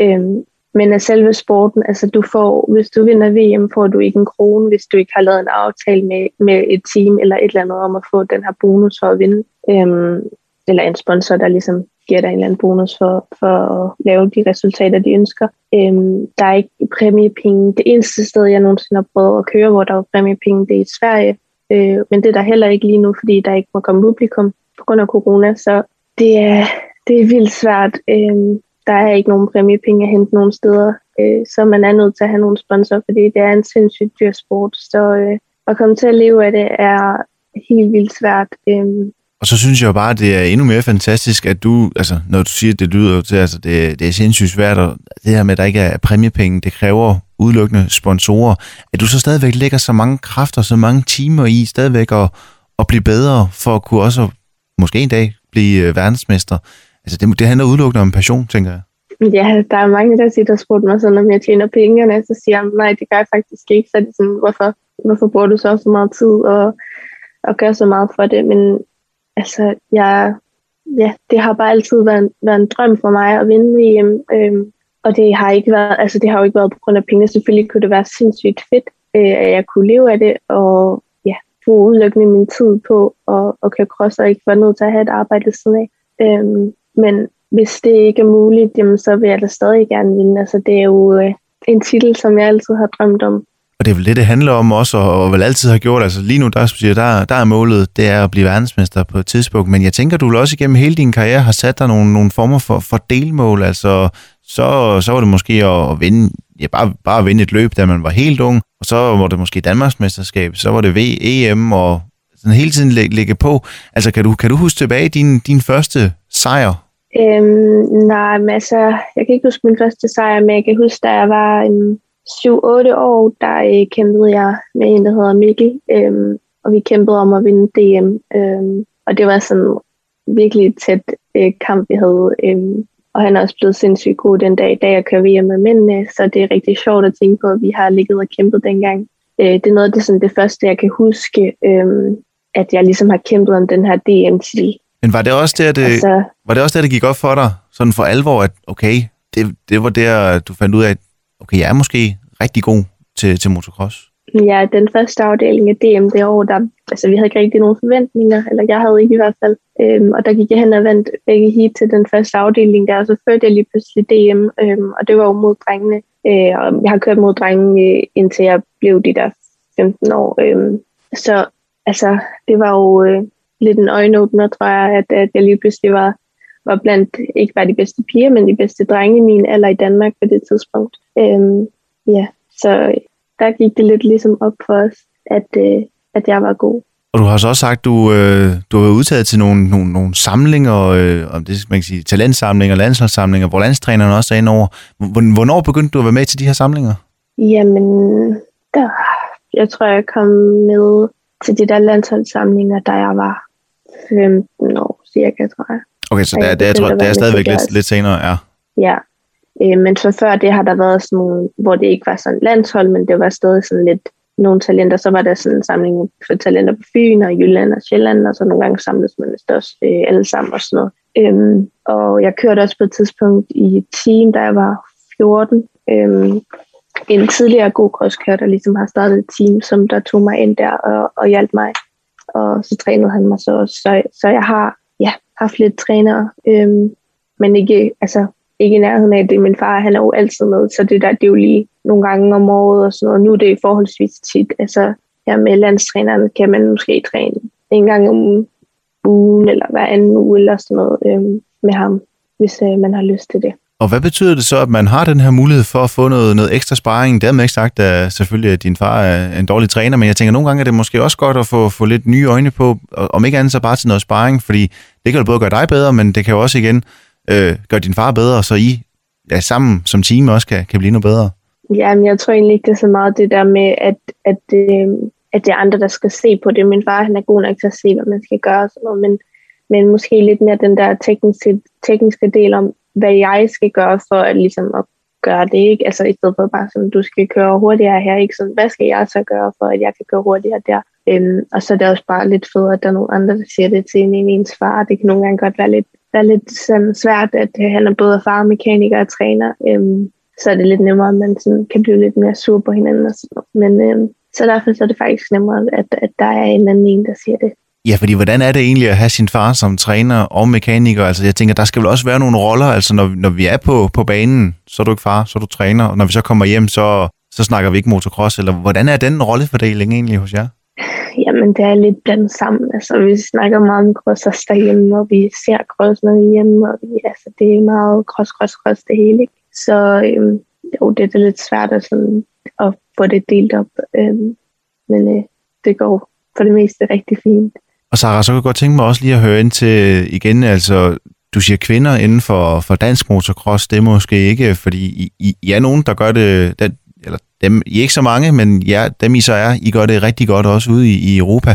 Øhm, men af selve sporten, altså du får, hvis du vinder VM, får du ikke en krone, hvis du ikke har lavet en aftale med, med et team eller et eller andet om at få den her bonus for at vinde. Øhm, eller en sponsor, der ligesom giver dig en eller anden bonus for, for at lave de resultater, de ønsker. Øhm, der er ikke præmiepenge. Det eneste sted, jeg nogensinde har prøvet at køre, hvor der var præmiepenge, det er i Sverige. Øh, men det er der heller ikke lige nu, fordi der ikke må komme publikum på grund af corona. Så det er, det er vildt svært. Øhm, der er ikke nogen præmiepenge at hente nogen steder, øh, så man er nødt til at have nogle sponsorer, fordi det er en sindssygt dyr sport. Så øh, at komme til at leve af det er helt vildt svært. Øh, og så synes jeg jo bare, at det er endnu mere fantastisk, at du, altså når du siger, at det lyder jo til, altså det, det er sindssygt svært, og det her med, at der ikke er præmiepenge, det kræver udelukkende sponsorer, at du så stadigvæk lægger så mange kræfter, så mange timer i, stadigvæk at, at blive bedre, for at kunne også måske en dag blive øh, verdensmester. Altså det, det handler udelukkende om passion, tænker jeg. Ja, der er mange, der siger, der spurgte mig sådan, om jeg tjener penge, og så siger jeg, nej, det gør jeg faktisk ikke. Så er det sådan, hvorfor, hvorfor bruger du så så meget tid og, og gør så meget for det? Men altså, jeg, ja, det har bare altid været en, været en drøm for mig at vinde VM. Øhm, og det har ikke været, altså det har jo ikke været på grund af penge. Selvfølgelig kunne det være sindssygt fedt, øh, at jeg kunne leve af det, og ja, bruge udelukkende min tid på at, at køre cross, og ikke være nødt til at have et arbejde siden af. Øhm, men hvis det ikke er muligt, jamen, så vil jeg da stadig gerne vinde. Altså, det er jo øh, en titel, som jeg altid har drømt om. Og det er vel det, det handler om også, og vel altid har gjort. Altså lige nu, der, siger, der, der er målet, det er at blive verdensmester på et tidspunkt. Men jeg tænker, du vil også igennem hele din karriere har sat dig nogle, nogle former for, for delmål. Altså, så, så var det måske at vinde, ja, bare, bare at vinde et løb, da man var helt ung. Og så var det måske Danmarksmesterskab, så var det VM, og sådan hele tiden ligge lægge på. Altså, kan du, kan du huske tilbage din, din første sejr? Øhm, nej, men altså, jeg kan ikke huske min første sejr, men jeg kan huske, da jeg var en 7-8 år, der øh, kæmpede jeg med en, der hedder Mikkel, øhm, og vi kæmpede om at vinde DM. Øhm, og det var sådan virkelig et tæt øh, kamp, vi havde. Øhm, og han er også blevet sindssygt god den dag, da jeg kører VM med mændene, så det er rigtig sjovt at tænke på, at vi har ligget og kæmpet dengang. Øh, det er noget af det, sådan, det første, jeg kan huske, øh, at jeg ligesom har kæmpet om den her DM-titel. Men var det også der, det, altså, var det også der, det gik op for dig, sådan for alvor, at okay, det, det var der, du fandt ud af, at okay, jeg er måske rigtig god til, til motocross? Ja, den første afdeling af DM det år, der, altså vi havde ikke rigtig nogen forventninger, eller jeg havde ikke i hvert fald. Øhm, og der gik jeg hen og vandt begge hit til den første afdeling der, og så førte jeg lige pludselig DM, øhm, og det var jo mod drengene. Øh, og jeg har kørt mod drenge, øh, indtil jeg blev de der 15 år. Øh, så altså, det var jo øh, lidt en øjenåbner, tror jeg, at, at jeg lige pludselig var, var blandt ikke bare de bedste piger, men de bedste drenge i min alder i Danmark på det tidspunkt. Øh, ja, så der gik det lidt ligesom op for os, at, øh, at jeg var god. Og du har så også sagt, du, øh, du har været udtaget til nogle, nogle, nogle samlinger, øh, om det man kan sige, talentsamlinger, landsholdssamlinger, hvor landstræneren også er inde over. Hvornår begyndte du at være med til de her samlinger? Jamen, der, jeg tror, jeg kom med til de der landsholdssamlinger, da jeg var 15 år cirka, tror jeg. Okay, så det, det, jeg tror, det er stadigvæk lidt, lidt senere, ja. Ja, øh, men så før det har der været sådan nogle, hvor det ikke var sådan landshold, men det var stadig sådan lidt nogle talenter, så var der sådan en samling for talenter på Fyn og Jylland og Sjælland, og så nogle gange samles man vist også øh, alle sammen og sådan noget. Øhm, og jeg kørte også på et tidspunkt i et team, da jeg var 14. Øhm, en tidligere god crosskører, der ligesom har startet et team, som der tog mig ind der og, og hjalp mig. Og så trænede han mig så også. Så, så jeg har ja, haft lidt trænere, øhm, men ikke, altså, ikke i nærheden af det. Min far, han er jo altid med, så det der, det er jo lige nogle gange om året og sådan noget. Nu er det forholdsvis tit. Altså, ja, med landstræneren kan man måske træne en gang om ugen, eller hver anden uge, eller sådan noget øhm, med ham, hvis øh, man har lyst til det. Og hvad betyder det så, at man har den her mulighed for at få noget, noget ekstra sparring? Dermed ikke sagt, at selvfølgelig at din far er en dårlig træner, men jeg tænker, at nogle gange er det måske også godt at få, få lidt nye øjne på, om ikke andet så bare til noget sparring, fordi det kan jo både gøre dig bedre, men det kan jo også igen øh, gøre din far bedre, så I ja, sammen som team også kan, kan blive noget bedre. Ja, men jeg tror egentlig ikke, det er så meget det der med, at, at, øh, at det er andre, der skal se på det. Min far han er god nok til at se, hvad man skal gøre og sådan noget, men, men måske lidt mere den der tekniske, tekniske del om, hvad jeg skal gøre for at, ligesom, at gøre det, ikke? Altså i stedet for bare sådan, du skal køre hurtigere her, ikke? Sådan, hvad skal jeg så gøre for, at jeg kan køre hurtigere der? Øhm, og så er det også bare lidt fedt, at der er nogle andre, der siger det til en ens far. Det kan nogle gange godt være lidt, være lidt sådan svært, at øh, han er både far, mekaniker og træner. Øhm, så er det lidt nemmere, at man sådan kan blive lidt mere sur på hinanden. Og sådan noget. Men øhm, så derfor så er det faktisk nemmere, at, at der er en anden en, der siger det. Ja, fordi hvordan er det egentlig at have sin far som træner og mekaniker? Altså jeg tænker, der skal vel også være nogle roller, altså når, når vi er på, på banen, så er du ikke far, så er du træner, og når vi så kommer hjem, så, så snakker vi ikke motocross, eller hvordan er den rollefordeling egentlig hos jer? Jamen, det er lidt blandet sammen. Altså, vi snakker meget om cross derhjemme, og vi ser cross, når vi er hjemme, og vi, altså, det er meget cross, cross, cross det hele. Ikke? Så øhm, jo, det er lidt svært at, sådan, at få det delt op, øhm, men øh, det går for det meste rigtig fint. Og Sarah, så kan jeg godt tænke mig også lige at høre ind til igen, altså du siger kvinder inden for, for dansk motocross, det er måske ikke, fordi I, I, I er nogen, der gør det, den, eller dem, I er ikke så mange, men ja, dem I så er, I gør det rigtig godt også ude i, i Europa.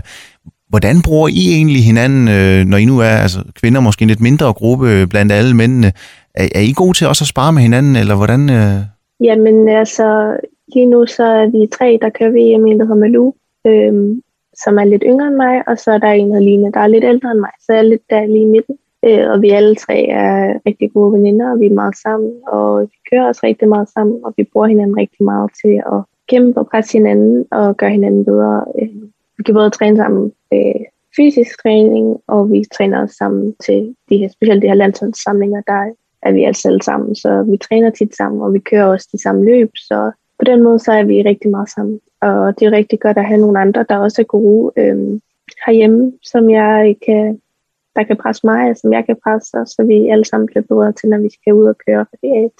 Hvordan bruger I egentlig hinanden, øh, når I nu er altså, kvinder, måske en lidt mindre gruppe blandt alle mændene? Er, er I gode til også at spare med hinanden, eller hvordan? Øh? Jamen altså, lige nu så er vi tre, der kører VM, en der hedder Malou, øhm, som er lidt yngre end mig, og så er der en, der Line, der er lidt ældre end mig, så jeg er lidt der lige i midten. Øh, og vi alle tre er rigtig gode veninder, og vi er meget sammen, og vi kører også rigtig meget sammen, og vi bruger hinanden rigtig meget til at kæmpe og presse hinanden og gøre hinanden bedre. Øh, vi kan både træne sammen øh, fysisk træning, og vi træner også sammen til de her, specielt de her landsholdssamlinger, der er vi altså alle sammen. Så vi træner tit sammen, og vi kører også de samme løb, så på den måde så er vi rigtig meget sammen. Og det er rigtig godt at have nogle andre, der også er gode øh, herhjemme, som jeg kan, der kan presse mig, og som jeg kan presse, og så vi alle sammen bliver bedre til, når vi skal ud og køre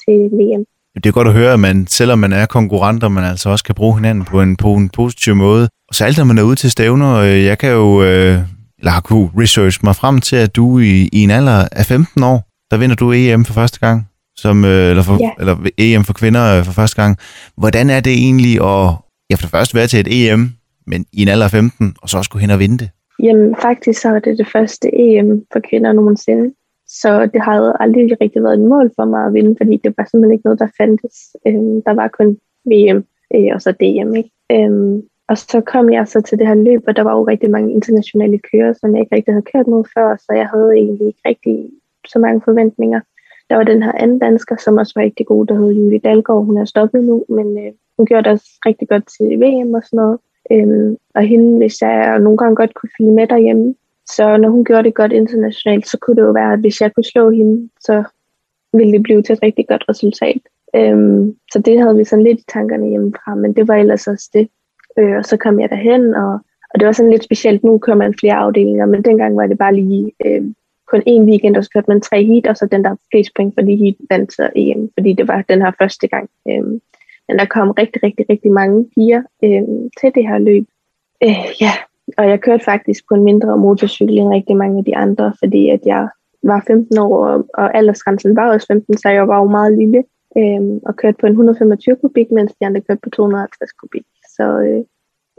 til VM. Det er godt at høre, at man, selvom man er konkurrenter, man altså også kan bruge hinanden på en, på en positiv måde. Og særligt når man er ude til stævner, øh, jeg kan jo, øh, eller har kunne research mig frem til, at du i, i en alder af 15 år, der vinder du EM for første gang, som, øh, eller, for, ja. eller EM for kvinder for første gang. Hvordan er det egentlig at, ja, for det første være til et EM, men i en alder af 15, og så også gå hen og vinde det? Jamen faktisk så var det det første EM for kvinder nogensinde. Så det havde aldrig rigtig været et mål for mig at vinde, fordi det var simpelthen ikke noget, der fandtes. Øhm, der var kun VM øh, og så DM. Ikke? Øhm, og så kom jeg så til det her løb, og der var jo rigtig mange internationale kører, som jeg ikke rigtig havde kørt mod før, så jeg havde egentlig ikke rigtig så mange forventninger. Der var den her anden dansker, som også var rigtig god, der hed Julie Dalgaard. Hun er stoppet nu, men øh, hun gjorde det også rigtig godt til VM og sådan noget. Øhm, og hende, hvis jeg nogle gange godt kunne følge med derhjemme, så når hun gjorde det godt internationalt, så kunne det jo være, at hvis jeg kunne slå hende, så ville det blive til et rigtig godt resultat. Øhm, så det havde vi sådan lidt i tankerne hjemmefra, men det var ellers også det. Øh, og så kom jeg derhen, og, og det var sådan lidt specielt. Nu kører man flere afdelinger, men dengang var det bare lige øh, kun en weekend, og så kørte man tre heat, og så den der flest point for de heat vandt så EM, fordi det var den her første gang. Øh, men der kom rigtig, rigtig, rigtig mange piger øh, til det her løb. Øh, ja, og jeg kørte faktisk på en mindre motorcykel end rigtig mange af de andre, fordi at jeg var 15 år, og, og aldersgrænsen var også 15, så jeg var jo meget lille øh, og kørte på en 125 kubik, mens de andre kørte på 250 kubik. Så øh,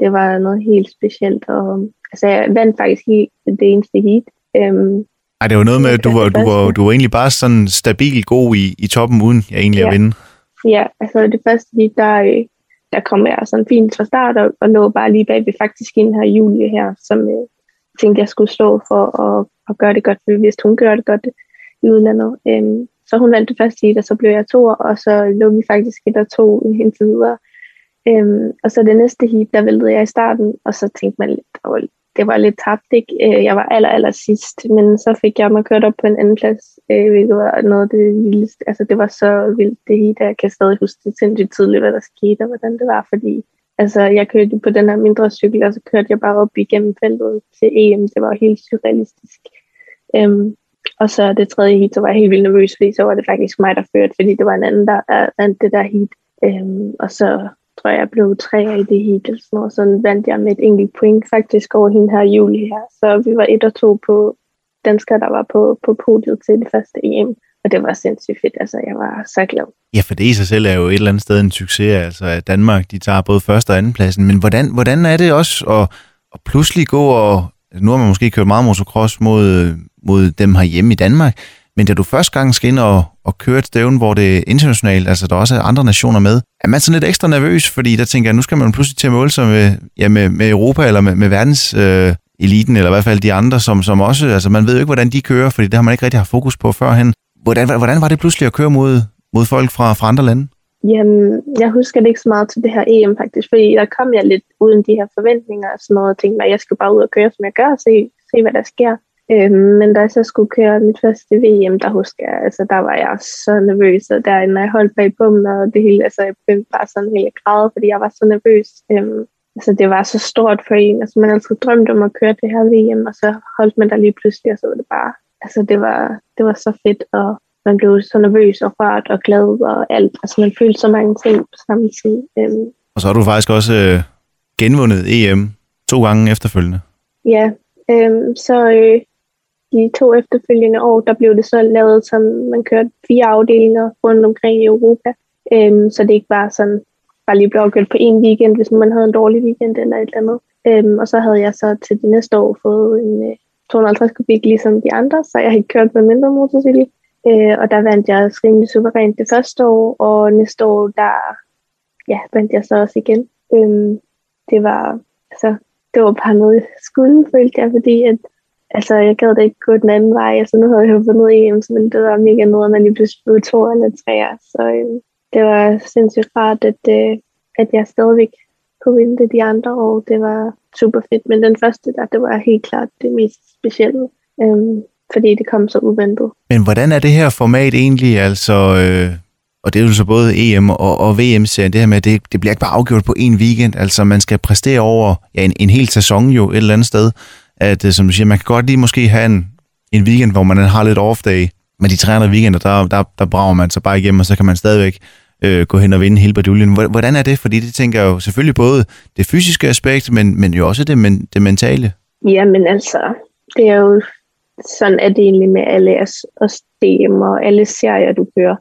det var noget helt specielt. Og, altså, jeg vandt faktisk helt det eneste heat. Øhm, ej, det var noget med, at du var, du var, du var egentlig bare sådan stabil god i, i toppen, uden jeg egentlig ja. at vinde. Ja, altså det første lige, der, øh, der kom jeg sådan fint fra start, og, og lå bare lige bag ved faktisk en her Julie her, som jeg øh, tænkte, jeg skulle stå for at, at gøre det godt, for hvis hun gør det godt i udlandet. Øhm, så hun valgte det første og så blev jeg to, og så lå vi faktisk et og to indtil videre. Øhm, og så det næste heat, der væltede jeg i starten, og så tænkte man lidt, det var, det var lidt tabt, ikke? Øh, jeg var aller, aller sidst, men så fik jeg mig kørt op på en anden plads, øh, hvilket var noget af det vildeste. Altså, det var så vildt, det hele, jeg kan stadig huske det sindssygt tidligt, hvad der skete, og hvordan det var, fordi altså, jeg kørte på den her mindre cykel, og så kørte jeg bare op igennem feltet til EM. Det var helt surrealistisk. Øhm, og så det tredje heat, så var jeg helt vildt nervøs, fordi så var det faktisk mig, der førte, fordi det var en anden, der vandt det der heat. Øhm, og så tror jeg, jeg blev tre i det hele, og sådan. Så vandt jeg med et enkelt point faktisk over hende her juli her. Så vi var et og to på danskere, der var på, på podiet til det første EM. Og det var sindssygt fedt, altså jeg var så glad. Ja, for det i sig selv er jo et eller andet sted en succes, altså at Danmark, de tager både første og anden pladsen. Men hvordan, hvordan er det også at, at pludselig gå og, altså, nu har man måske kørt meget motocross mod, mod dem herhjemme i Danmark, men da du første gang skal ind og, og køre et stævn, hvor det er internationalt, altså der også er andre nationer med, er man sådan lidt ekstra nervøs, fordi der tænker jeg, nu skal man pludselig til at måle sig med, ja, med, med Europa eller med, med verdens øh, eliten, eller i hvert fald de andre, som, som også, altså man ved jo ikke, hvordan de kører, fordi det har man ikke rigtig haft fokus på førhen. Hvordan, hvordan var det pludselig at køre mod, mod folk fra, fra andre lande? Jamen, jeg husker det ikke så meget til det her EM faktisk, fordi der kom jeg lidt uden de her forventninger og sådan noget, og tænkte mig, at jeg skal bare ud og køre, som jeg gør, og se, se hvad der sker. Øhm, men da jeg så skulle køre mit første VM, der husker jeg, altså der var jeg så nervøs, og der, når jeg holdt bag bommen, og det hele, altså jeg begyndte bare sådan helt græde, fordi jeg var så nervøs. Øhm, altså det var så stort for en, altså man altid drømt om at køre det her VM, og så holdt man der lige pludselig, og så var det bare, altså det var, det var så fedt, og man blev så nervøs og rørt og glad og alt, altså man følte så mange ting på samme tid. Øhm. Og så har du faktisk også øh, genvundet EM to gange efterfølgende. Ja, øhm, så øh, de to efterfølgende år, der blev det så lavet, som man kørte fire afdelinger rundt omkring i Europa. Øhm, så det ikke var sådan, bare lige blev afgjort på en weekend, hvis man havde en dårlig weekend eller et eller andet. Øhm, og så havde jeg så til det næste år fået en øh, 250 kubik ligesom de andre, så jeg havde kørt på en mindre motorcykel. Øh, og der vandt jeg rimelig suverænt det første år, og næste år, der ja, vandt jeg så også igen. Øhm, det var, altså, det var bare noget, jeg skulle, følte jeg, fordi at altså, jeg gad da ikke gå den anden vej. Altså, nu havde jeg jo fundet EM, så det var mega noget, at man lige pludselig blev to eller tre. Så øh, det var sindssygt rart, at, øh, at jeg stadigvæk kunne vinde det de andre år. Det var super fedt. Men den første der, det var helt klart det mest specielle. Øh, fordi det kom så uventet. Men hvordan er det her format egentlig? Altså, øh, og det er jo så både EM og, og VM-serien, det her med, at det, det bliver ikke bare afgjort på en weekend. Altså, man skal præstere over ja, en, en hel sæson jo et eller andet sted at øh, som du siger, man kan godt lige måske have en, en weekend, hvor man har lidt off-day, men de 300 weekender, der, der, der brager man sig bare igennem, og så kan man stadigvæk øh, gå hen og vinde hele baduljen. Hvordan er det? Fordi det tænker jo selvfølgelig både det fysiske aspekt, men, men jo også det, men, det mentale. Ja, men altså, det er jo sådan, at det egentlig med alle os DM og alle serier, du kører.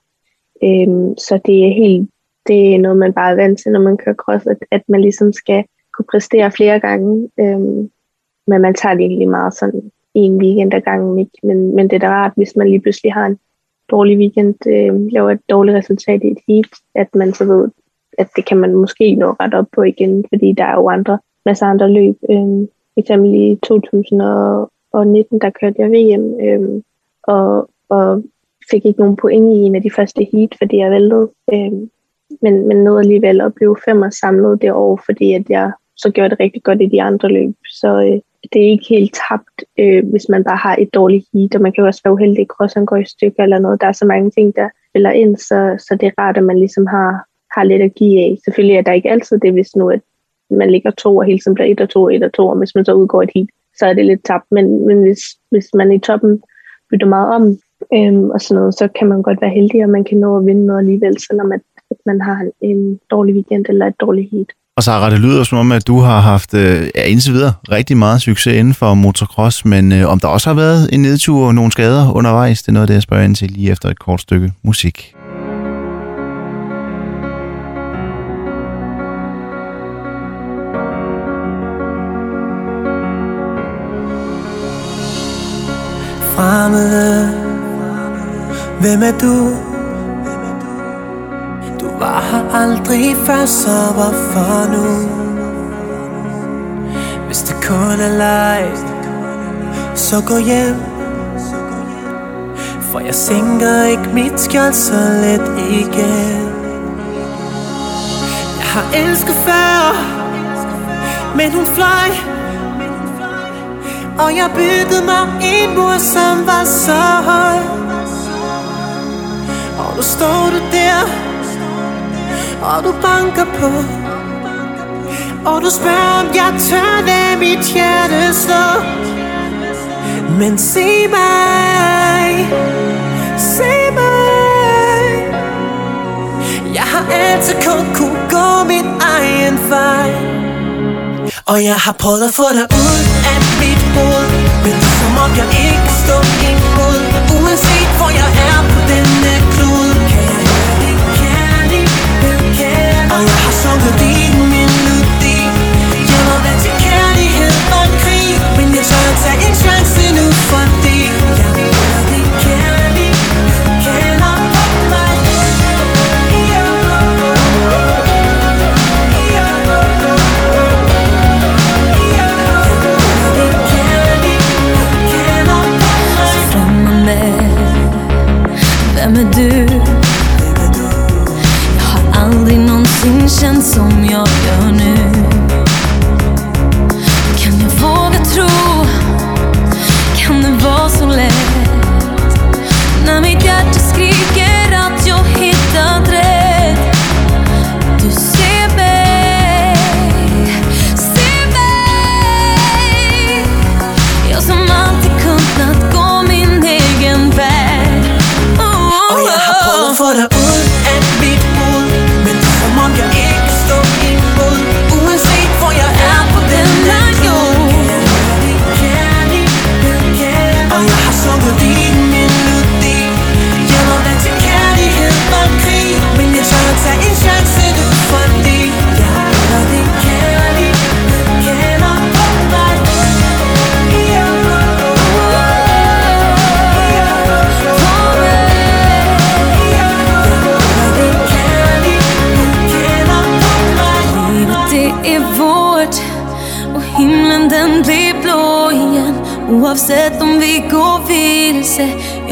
Øhm, så det er helt, det er noget, man bare er vant til, når man kører cross, at, at man ligesom skal kunne præstere flere gange. Øhm, men man tager det egentlig meget sådan en weekend ad gangen. Ikke? Men, men det er da rart, hvis man lige pludselig har en dårlig weekend, øh, laver et dårligt resultat i et heat, at man så ved, at det kan man måske nå ret op på igen, fordi der er jo andre, masser andre løb. Øh, eksempel i 2019, der kørte jeg VM, øh, og, og fik ikke nogen point i en af de første heat, fordi jeg væltede. Øh, men, men nåede alligevel at blive femmer samlet det år, fordi at jeg så gjorde det rigtig godt i de andre løb. Så øh, det er ikke helt tabt, øh, hvis man bare har et dårligt heat, og man kan også være uheldig, at går i stykker eller noget. Der er så mange ting, der spiller ind, så, så det er rart, at man ligesom har, har lidt at give af. Selvfølgelig er der ikke altid det, hvis nu at man ligger to og hele tiden bliver et og to og et og to, og hvis man så udgår et heat, så er det lidt tabt. Men, men hvis, hvis man i toppen bytter meget om, øhm, og sådan noget, så kan man godt være heldig, og man kan nå at vinde noget alligevel, selvom at, at man har en dårlig weekend eller et dårligt heat. Og Sarah, det lyder som om, at du har haft øh, ja, indtil videre rigtig meget succes inden for motocross, men øh, om der også har været en nedtur og nogle skader undervejs, det er noget af det, jeg spørger ind til lige efter et kort stykke musik. Fremmede, hvem er du? Var her aldrig før, så hvorfor nu? Hvis det kun er leg, så gå hjem. For jeg sænker ikke mit skjold så let igen. Jeg har elsket før, men hun fløj. Og jeg byggede mig en mur, som var så høj. Og nu står du der og du banker på. Og du spørger om jeg tør lade mit hjerte slå. Men se mig. Se mig. Jeg har altid kun kunne gå min egen vej. Og jeg har prøvet at få dig ud af mit hoved. Men som om jeg ikke känt som jag gör nu Kan jag våga tro? на меня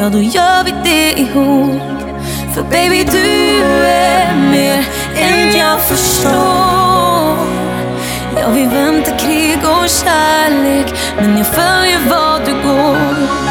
ja då gör vi det ihop För baby du är mer än jag förstår Ja vi väntar krig och kärlek men jag följer var du går.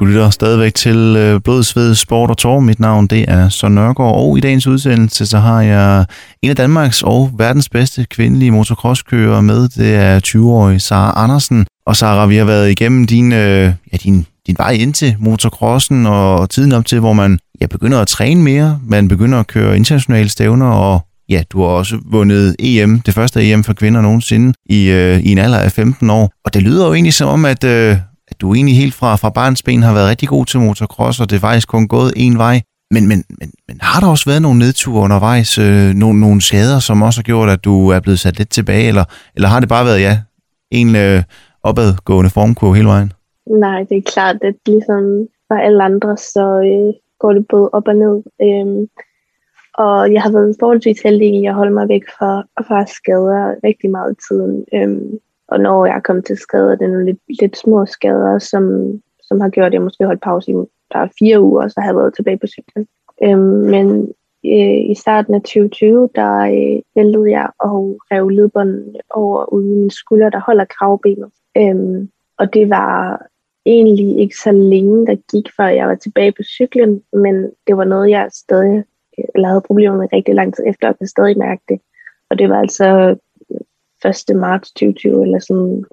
Du lytter stadigvæk til Blodsved, Blod, Sved, Sport og Tor. Mit navn det er Søren Nørgaard, og i dagens udsendelse så har jeg en af Danmarks og verdens bedste kvindelige motocrosskører med. Det er 20-årige Sara Andersen. Og Sara, vi har været igennem din, øh, ja, din, din vej ind til motocrossen og tiden op til, hvor man ja, begynder at træne mere. Man begynder at køre internationale stævner, og ja, du har også vundet EM, det første EM for kvinder nogensinde, i, øh, i en alder af 15 år. Og det lyder jo egentlig som om, at, øh, at du egentlig helt fra, fra barnsben har været rigtig god til motocross, og det er faktisk kun gået en vej. Men, men, men, men har der også været nogle nedture undervejs, øh, nogle, nogle skader, som også har gjort, at du er blevet sat lidt tilbage, eller, eller har det bare været, ja, en øh, opadgående formkurve hele vejen? Nej, det er klart, at ligesom for alle andre, så øh, går det både op og ned. Øhm, og jeg har været forholdsvis heldig i at holde mig væk fra, fra skader rigtig meget i tiden. Øhm, og når jeg er kommet til skader, det er nogle lidt, lidt små skader, som, som har gjort, at jeg måske holdt pause i der er fire uger, så har jeg været tilbage på cyklen. Øhm, men øh, i starten af 2020, der øh, væltede jeg og rev ledbånden over uden min skulder, der holder kravbenet. Øhm, og det var egentlig ikke så længe, der gik, før jeg var tilbage på cyklen, men det var noget, jeg stadig øh, eller havde problemer med rigtig lang tid efter, og kan stadig mærke det. Og det var altså 1. marts 2020, eller sådan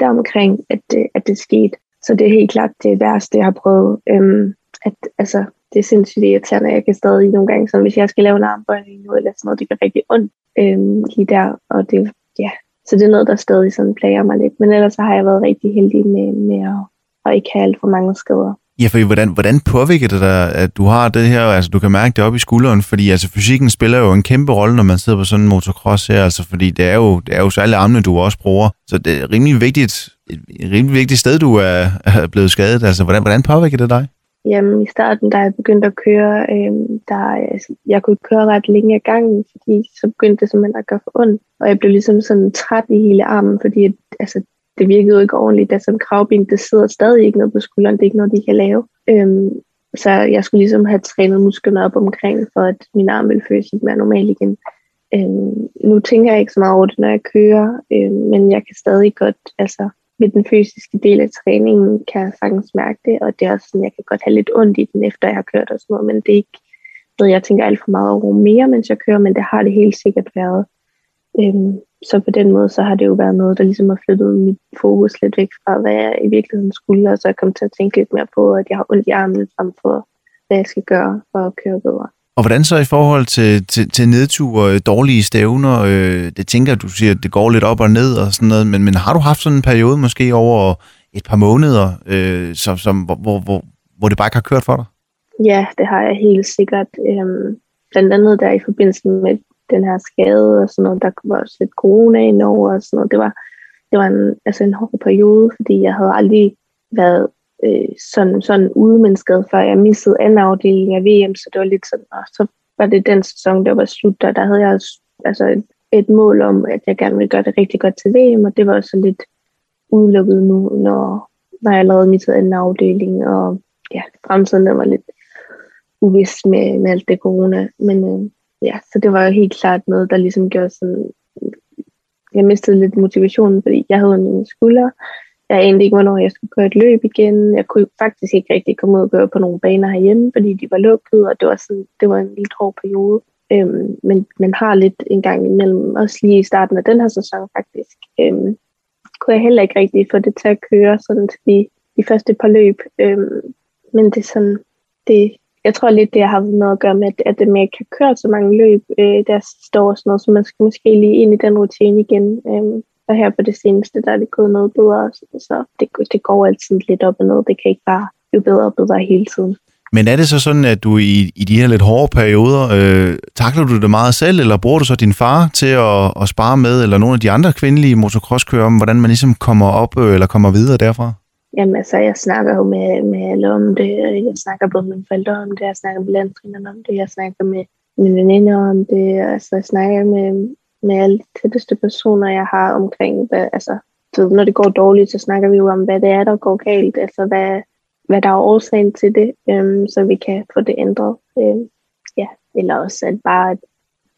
deromkring, at at, at det skete. Så det er helt klart det værste, jeg har prøvet. Øhm, at, altså, det er sindssygt irriterende. Jeg kan stadig nogle gange, så hvis jeg skal lave en armbøjning nu, eller sådan noget, det gør rigtig ondt øhm, lige der. Og det, ja. Så det er noget, der stadig sådan plager mig lidt. Men ellers så har jeg været rigtig heldig med, med at, at ikke have alt for mange skader. Ja, for hvordan, hvordan påvirker det dig, at du har det her, altså du kan mærke det op i skulderen, fordi altså fysikken spiller jo en kæmpe rolle, når man sidder på sådan en motocross her, altså fordi det er jo, det er jo særlig armene, du også bruger, så det er rimelig vigtigt, et rimelig vigtigt sted, du er, er blevet skadet, altså hvordan, hvordan påvirker det dig? Jamen i starten, da jeg begyndte at køre, øh, der, altså, jeg kunne køre ret længe ad gangen, fordi så begyndte det simpelthen at gøre for ondt, og jeg blev ligesom sådan træt i hele armen, fordi altså, det virkede jo ikke ordentligt. Altså kravben, det sidder stadig ikke noget på skulderen. Det er ikke noget, de kan lave. Øhm, så jeg skulle ligesom have trænet musklerne op omkring, for at min arm ville føles lidt mere normal igen. Øhm, nu tænker jeg ikke så meget over det, når jeg kører, øhm, men jeg kan stadig godt, altså med den fysiske del af træningen, kan jeg sagtens mærke det, og det er også sådan, jeg kan godt have lidt ondt i den, efter jeg har kørt og sådan noget, men det er ikke noget, jeg tænker alt for meget over mere, mens jeg kører, men det har det helt sikkert været. Øhm, så på den måde, så har det jo været noget, der ligesom har flyttet mit fokus lidt væk fra, hvad jeg i virkeligheden skulle, og så er jeg kommet til at tænke lidt mere på, at jeg har ondt i armen, frem for, hvad jeg skal gøre for at køre bedre. Og hvordan så i forhold til, til, til nedture, dårlige stævner, øh, det tænker du siger, at det går lidt op og ned og sådan noget, men, men har du haft sådan en periode måske over et par måneder, øh, som, som, hvor, hvor, hvor det bare ikke har kørt for dig? Ja, det har jeg helt sikkert. Øhm, blandt andet der i forbindelse med den her skade og sådan noget. Der var også lidt corona indover og sådan noget. Det var, det var en, altså en hård periode, fordi jeg havde aldrig været øh, sådan, sådan ude med en skade, før jeg missede anden afdeling af VM, så det var lidt sådan, og så var det den sæson, der var slut, og der havde jeg altså et, et mål om, at jeg gerne ville gøre det rigtig godt til VM, og det var så lidt udelukket nu, når, når jeg lavede mit anden afdeling, og ja, fremtiden der var lidt uvis med, med alt det corona, men øh, ja, så det var jo helt klart noget, der ligesom gjorde sådan, jeg mistede lidt motivationen, fordi jeg havde en skulder. Jeg anede ikke, hvornår jeg skulle køre et løb igen. Jeg kunne faktisk ikke rigtig komme ud og gøre på nogle baner herhjemme, fordi de var lukket, og det var, sådan, det var en lidt hård periode. Øhm, men man har lidt en gang imellem, også lige i starten af den her sæson faktisk, øhm, kunne jeg heller ikke rigtig få det til at køre sådan til de, de første par løb. Øhm, men det er sådan, det, jeg tror lidt, det har noget at gøre med, at, at man ikke kan køre så mange løb øh, der står sådan noget, så man skal måske lige ind i den rutine igen. Øh, og her på det seneste, der er det gået noget bedre, så det, det går altid lidt op og ned. Det kan ikke bare blive bedre og bedre hele tiden. Men er det så sådan, at du i, i de her lidt hårde perioder, øh, takler du det meget selv, eller bruger du så din far til at, at spare med, eller nogle af de andre kvindelige motocrosskører om, hvordan man ligesom kommer op øh, eller kommer videre derfra? Jamen altså, jeg snakker jo med, med alle om det. Jeg snakker både med mine forældre om det, jeg snakker med landtrænerne om det, jeg snakker med mine veninder om det. Altså, jeg snakker med, med alle de tætteste personer, jeg har omkring, hvad, altså, når det går dårligt, så snakker vi jo om, hvad det er, der går galt, altså hvad, hvad der er årsagen til det, øhm, så vi kan få det ændret. Øhm, ja, eller også at bare, at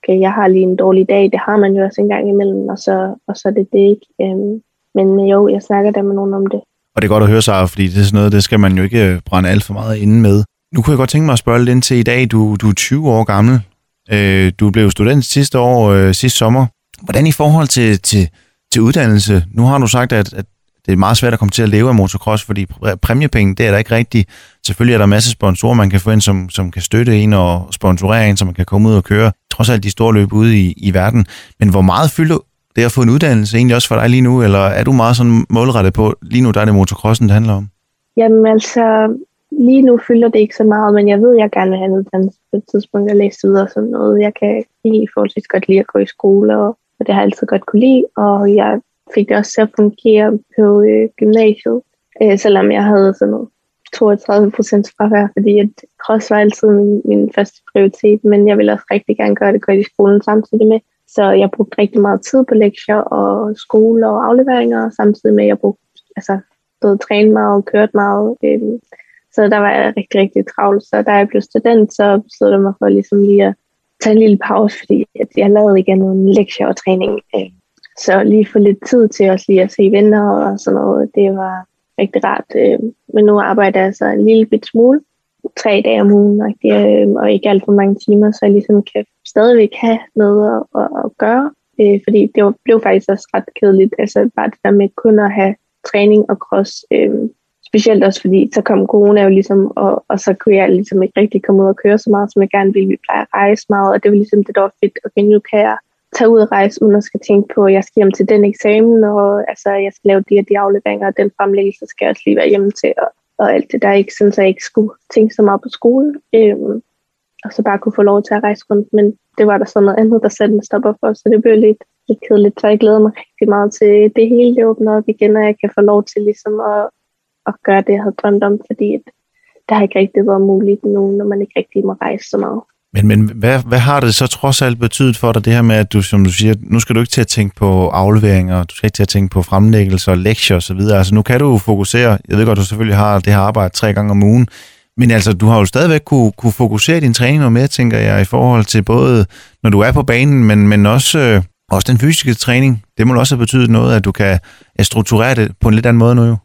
okay, jeg har lige en dårlig dag, det har man jo også en gang imellem, og så, og så er det det ikke. Øhm, men jo, jeg snakker da med nogen om det. Og det er godt at høre, sig, fordi det er sådan noget, det skal man jo ikke øh, brænde alt for meget inde med. Nu kunne jeg godt tænke mig at spørge lidt ind til i dag. Du, du er 20 år gammel. Øh, du blev student sidste år, øh, sidste sommer. Hvordan i forhold til, til, til uddannelse? Nu har du sagt, at, at det er meget svært at komme til at leve af motocross, fordi præmiepenge, det er der ikke rigtigt. Selvfølgelig er der masser af sponsorer, man kan få ind, som, som kan støtte en og sponsorere en, så man kan komme ud og køre, trods alt de store løb ude i, i verden. Men hvor meget fylder det at få en uddannelse egentlig også for dig lige nu, eller er du meget sådan målrettet på, lige nu der er det motocrossen, det handler om? Jamen altså, lige nu fylder det ikke så meget, men jeg ved, at jeg gerne vil have en uddannelse på et tidspunkt Jeg læser videre som noget. Jeg kan lige forholdsvis godt lide at gå i skole, og, og det har jeg altid godt kunne lide, og jeg fik det også til at fungere på øh, gymnasiet, øh, selvom jeg havde sådan noget 32 procent fravær, fordi at cross var altid min, min første prioritet, men jeg ville også rigtig gerne gøre det godt i skolen samtidig med. Så jeg brugte rigtig meget tid på lektier og skole og afleveringer, samtidig med at jeg brugte, altså, både trænet meget og kørt meget. Øhm, så der var jeg rigtig, rigtig travlt. Så da jeg blev student, så besluttede jeg mig for ligesom lige at tage en lille pause, fordi at jeg lavede igen nogle lektier og træning. Øh, så lige få lidt tid til også lige at se venner og sådan noget, det var rigtig rart. Øh, men nu arbejder jeg så en lille bit smule, tre dage om ugen, og, det, øh, og ikke alt for mange timer, så jeg ligesom kan stadigvæk have noget at, at, at gøre. Øh, fordi det var, blev faktisk også ret kedeligt, altså bare det der med kun at have træning og cross. Øh, specielt også fordi, så kom corona jo ligesom, og, og så kunne jeg ligesom ikke rigtig komme ud og køre så meget, som jeg gerne ville. Vi plejer at rejse meget, og det var ligesom det, der var fedt. Okay, nu kan jeg tage ud og rejse, uden at skal tænke på, at jeg skal hjem til den eksamen, og altså, jeg skal lave de og de afleveringer, og den fremlæggelse skal jeg også lige være hjemme til, og, og alt det der, ikke sådan, så jeg ikke skulle tænke så meget på skole, øhm, og så bare kunne få lov til at rejse rundt, men det var der så noget andet, der satte en stopper for, så det blev lidt, lidt kedeligt, så jeg glæder mig rigtig meget til det hele, det åbner op igen, og jeg kan få lov til ligesom at, at gøre det, jeg havde drømt om, fordi det har ikke rigtig været muligt nu, når man ikke rigtig må rejse så meget. Men, men hvad, hvad har det så trods alt betydet for dig, det her med, at du, som du siger, nu skal du ikke til at tænke på afleveringer, du skal ikke til at tænke på fremlæggelser, lektier osv. Altså nu kan du fokusere, jeg ved godt, du selvfølgelig har det her arbejde tre gange om ugen, men altså, du har jo stadigvæk kunne, kunne fokusere din træning noget mere, tænker jeg, i forhold til både, når du er på banen, men, men også, øh, også den fysiske træning. Det må også have betydet noget, at du kan strukturere det på en lidt anden måde nu jo.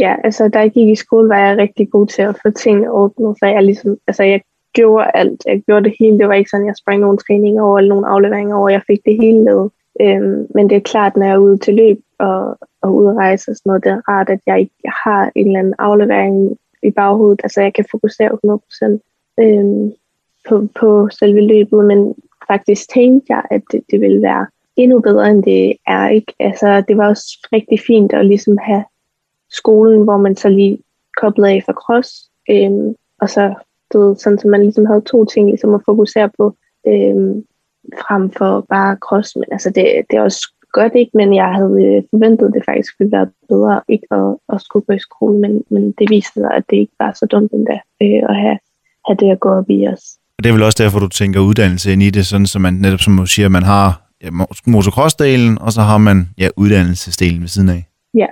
Ja, altså da jeg gik i skole, var jeg rigtig god til at få ting ordnet, så jeg ligesom, altså jeg gjorde alt. Jeg gjorde det hele. Det var ikke sådan, jeg sprang nogle træninger over eller nogle afleveringer over. Jeg fik det hele lavet. Øhm, men det er klart, når jeg er ude til løb og, og ude at rejse og sådan noget, det er rart, at jeg ikke har en eller anden aflevering i baghovedet. Altså, jeg kan fokusere 100% øhm, på, på selve løbet, men faktisk tænkte jeg, at det, det ville være endnu bedre, end det er. Ikke? Altså, det var også rigtig fint at ligesom have skolen, hvor man så lige koblede af for cross, øhm, og så det, sådan så man ligesom havde to ting ligesom at fokusere på, øhm, frem for bare cross. Men altså det, det er også godt ikke, men jeg havde øh, forventet, at det faktisk ville være bedre ikke at, at skulle gå i skole, men, men det viste sig, at det ikke var så dumt endda øh, at have, have det at gå op i os. Det er vel også derfor, du tænker uddannelse ind i det, sådan så man netop som du siger, man har ja, motocross-delen, og så har man ja, uddannelsesdelen ved siden af. Ja,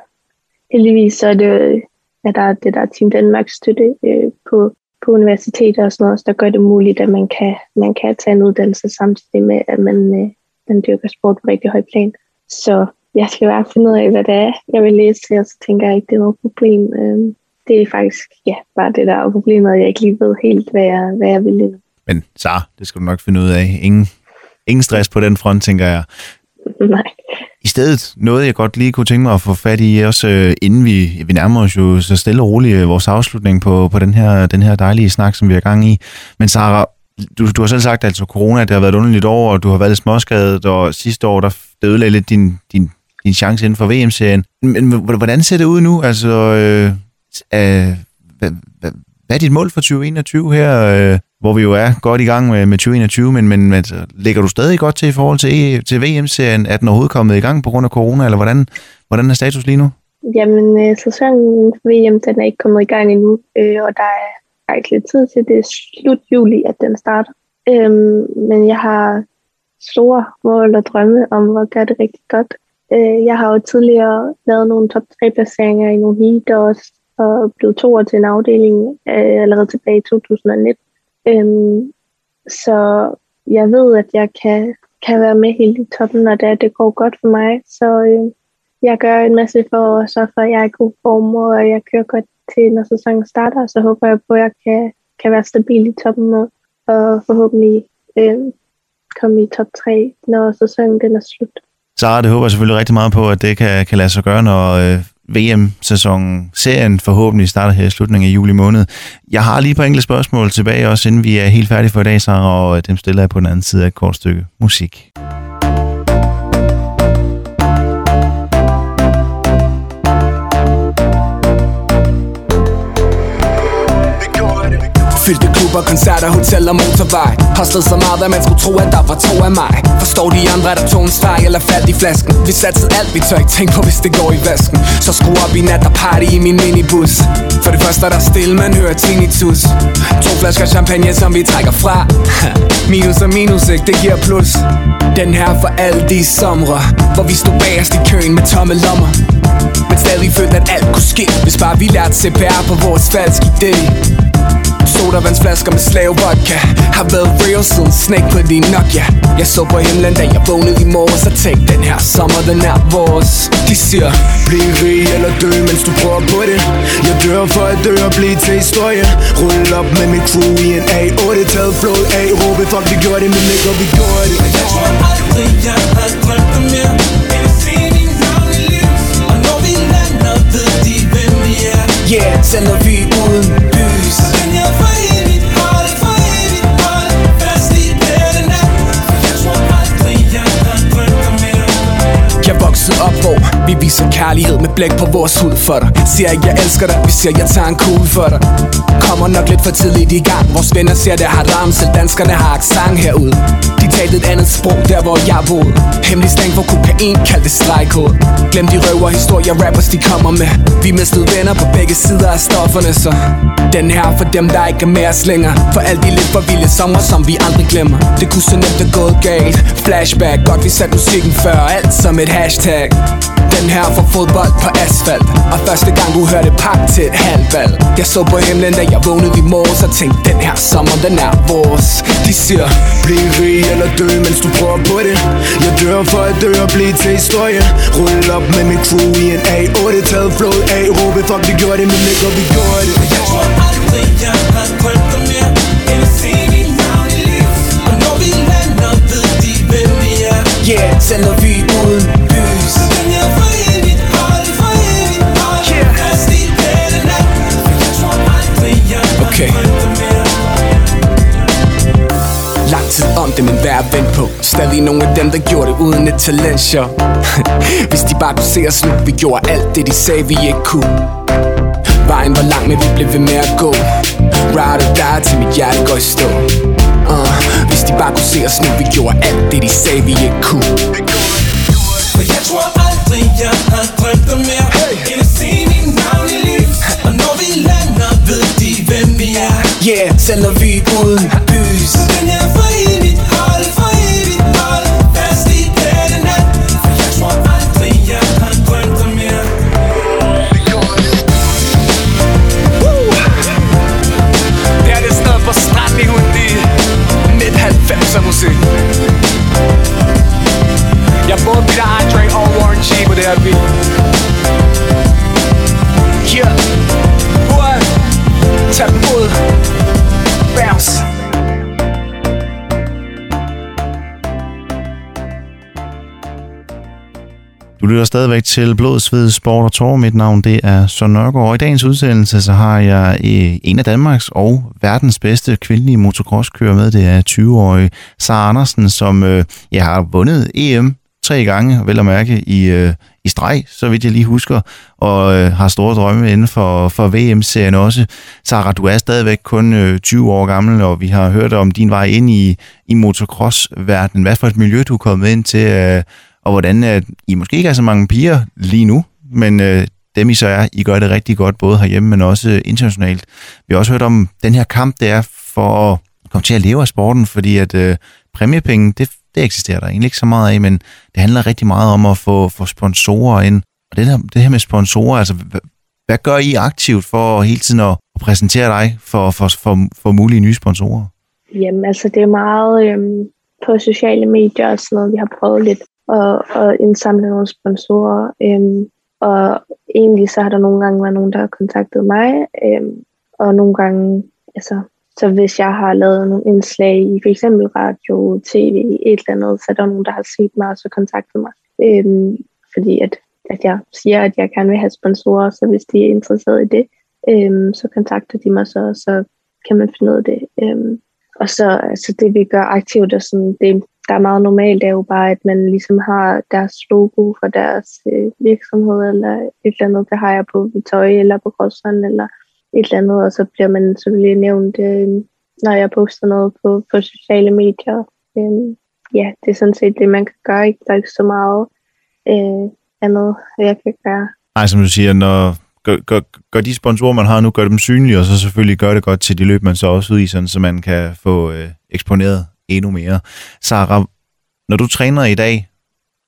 heldigvis så er det, at der er det der Team Danmark støtte øh, på på universiteter og sådan noget, der gør det muligt, at man kan, man kan tage en uddannelse samtidig med, at man, øh, man dyrker sport på rigtig høj plan. Så jeg skal bare finde ud af, hvad det er, jeg vil læse til, og så tænker jeg ikke, det er noget problem. Øh, det er faktisk ja, bare det der er problemet, at jeg ikke lige ved helt, hvad jeg, hvad jeg vil lide. Men så, det skal du nok finde ud af. Ingen, ingen stress på den front, tænker jeg. Nej. I stedet noget, jeg godt lige kunne tænke mig at få fat i, også øh, inden vi, vi nærmer os jo så stille og roligt øh, vores afslutning på, på den, her, den her dejlige snak, som vi har gang i. Men Sara, du, du har selv sagt, at altså corona, det har været et underligt år, og du har været småskadet, og sidste år, der ødelagde lidt din, din, din chance inden for VM-serien. Men hvordan ser det ud nu? Altså, øh, øh, hvad, hvad, hvad er dit mål for 2021 her? Øh, hvor vi jo er godt i gang med, med 2021, men, men altså, ligger du stadig godt til i forhold til, e, til VM-serien? Er den overhovedet kommet i gang på grund af corona, eller hvordan, hvordan er status lige nu? Jamen, øh, sæsonen for VM, den er ikke kommet i gang endnu, øh, og der er faktisk lidt tid til, det er slut juli, at den starter. Øhm, men jeg har store mål og drømme om at gøre det rigtig godt. Øh, jeg har jo tidligere lavet nogle top 3 placeringer i nogle heat også og blev to år til en afdeling øh, allerede tilbage i 2019. Øhm, så jeg ved, at jeg kan, kan være med helt i toppen, når det, det går godt for mig. Så øh, jeg gør en masse for at sørge for, at jeg er i god form, og jeg kører godt til, når sæsonen starter. Så håber jeg på, at jeg kan, kan være stabil i toppen og, og forhåbentlig øh, komme i top 3, når sæsonen den er slut. Sara, det håber jeg selvfølgelig rigtig meget på, at det kan, kan lade sig gøre, når øh, VM-sæsonen, serien forhåbentlig starter her i slutningen af juli måned. Jeg har lige på enkelte spørgsmål tilbage, også inden vi er helt færdige for i dag, Sarah, og øh, dem stiller jeg på den anden side af et kort stykke musik. Fyldte klubber, koncerter, hoteller, motorvej. Hostlede så meget, at man skulle tro, at der var to af mig. Forstår de andre, der tog en streg eller faldt i flasken? Vi satte alt, vi tør ikke tænke på, hvis det går i vasken. Så skru op i nat og party i min minibus. For det første er der stille, man hører tinnitus. To flasker champagne, som vi trækker fra. Minus og minus, ikke? Det giver plus. Den her for alle de somre Hvor vi stod bagerst i køen med tomme lommer. Men stadig følte, at alt kunne ske Hvis bare vi lærte CPR på vores falske idé. Sodavandsflasker med slave vodka. Har været real siden Snake på din Nokia. Jeg så på himlen, da jeg vågnede i morges Og tænkte, den her sommer, den er vores. De siger, bliv rig eller dø, mens du prøver på det. Jeg dør for at dø og blive til historie. Rulle op med mit crew i en A8 Taget flået af, råbe, fuck vi gjorde det, men ikke vi gjorde det. Jeg tror aldrig, jeg har drømt om mere End at se din vi viser kærlighed med blæk på vores hud for dig. Siger ikke, jeg elsker dig, vi siger, jeg tager en kugle for dig. Kommer nok lidt for tidligt i gang. Vores venner siger, det har ramt, selv danskerne har accent herude. De talte et andet sprog, der hvor jeg boede. Hemmelig slang for kokain, kald det stregkode. Glem de røver historier, rappers de kommer med. Vi mistede venner på begge sider af stofferne, så. Den her for dem, der ikke er med os længere For alle de lidt for vilde sommer, som vi aldrig glemmer. Det kunne så nemt have gået galt. Flashback, godt vi satte musikken før. Alt som et hashtag den her for fodbold på asfalt. Og første gang du hørte pak til et halvvalg Jeg så på himlen, da jeg vågnede i morges Og tænkte, den her sommer, den er vores. De siger, bliv rig eller dø, mens du prøver på det. Jeg dør for at dø og blive til historie. Rulle op med mit crew i en A8 Taget flået af, råbe, fuck vi gjorde det, men ikke vi gjorde det. Jeg tror aldrig, jeg har drømt om mere End at se min navn i lys Og når vi lander, ved de, hvem vi er. Yeah, sender vi uden om det, men værd at vente på. Stadig nogle af dem, der gjorde det uden et talentshow Hvis de bare kunne se os nu Vi gjorde alt det, de sagde, vi ikke kunne. Vejen var lang, men vi blev ved med at gå. Ride or die, til mit hjerte går i stå. Uh, Hvis de bare kunne se os nu Vi gjorde alt det, de sagde, vi ikke kunne. For jeg tror aldrig, jeg har drømt om mere hey. End at se min navn i lys Og når vi lander, ved de, hvem vi er. Yeah, sender vi uden bys Men jeg Du lytter stadigvæk til Blod, Sved, Sport og Tår. Mit navn det er Søren Nørgaard. Og i dagens udsendelse så har jeg eh, en af Danmarks og verdens bedste kvindelige motocrosskører med. Det er 20-årige Sara Andersen, som øh, jeg har vundet EM tre gange, vel at mærke, i, øh, i streg, så vidt jeg lige husker, og øh, har store drømme inden for, for VM-serien også. Sara, du er stadigvæk kun øh, 20 år gammel, og vi har hørt om din vej ind i, i motocross-verdenen. Hvad for et miljø du er kommet ind til, øh, og hvordan øh, I måske ikke er så mange piger lige nu, men øh, dem I så er, I gør det rigtig godt, både herhjemme, men også øh, internationalt. Vi har også hørt om den her kamp, det er for at komme til at leve af sporten, fordi at øh, præmiepenge, det, det eksisterer der egentlig ikke så meget af, men det handler rigtig meget om at få, få sponsorer ind. Og det her, det her med sponsorer, altså hvad, gør I aktivt for hele tiden at, at præsentere dig for, for, for, for mulige nye sponsorer? Jamen altså, det er meget øhm, på sociale medier og sådan noget, vi har prøvet lidt og, og indsamle nogle sponsorer. Øhm, og egentlig så har der nogle gange været nogen, der har kontaktet mig, øhm, og nogle gange, altså, så hvis jeg har lavet nogle indslag i for eksempel radio, tv, et eller andet, så er der nogen, der har set mig og så kontaktet mig. Øhm, fordi at, at jeg siger, at jeg gerne vil have sponsorer, så hvis de er interesseret i det, øhm, så kontakter de mig så, så kan man finde ud af det. Øhm, og så altså det, vi gør aktivt, og sådan, det, der er meget normalt, er jo bare, at man ligesom har deres logo for deres øh, virksomhed, eller et eller andet, det har jeg på tøj, eller på crosseren, eller et eller andet, og så bliver man selvfølgelig nævnt, øh, når jeg poster noget på, på sociale medier. Øh, ja, det er sådan set det, man kan gøre. Ikke? Der er ikke så meget øh, andet, jeg kan gøre. Nej, som du siger, når gør, gør, gør de sponsorer, man har nu, gør dem synlige, og så selvfølgelig gør det godt til de løb, man så også ud i, sådan, så man kan få øh, eksponeret endnu mere. Sara, når du træner i dag,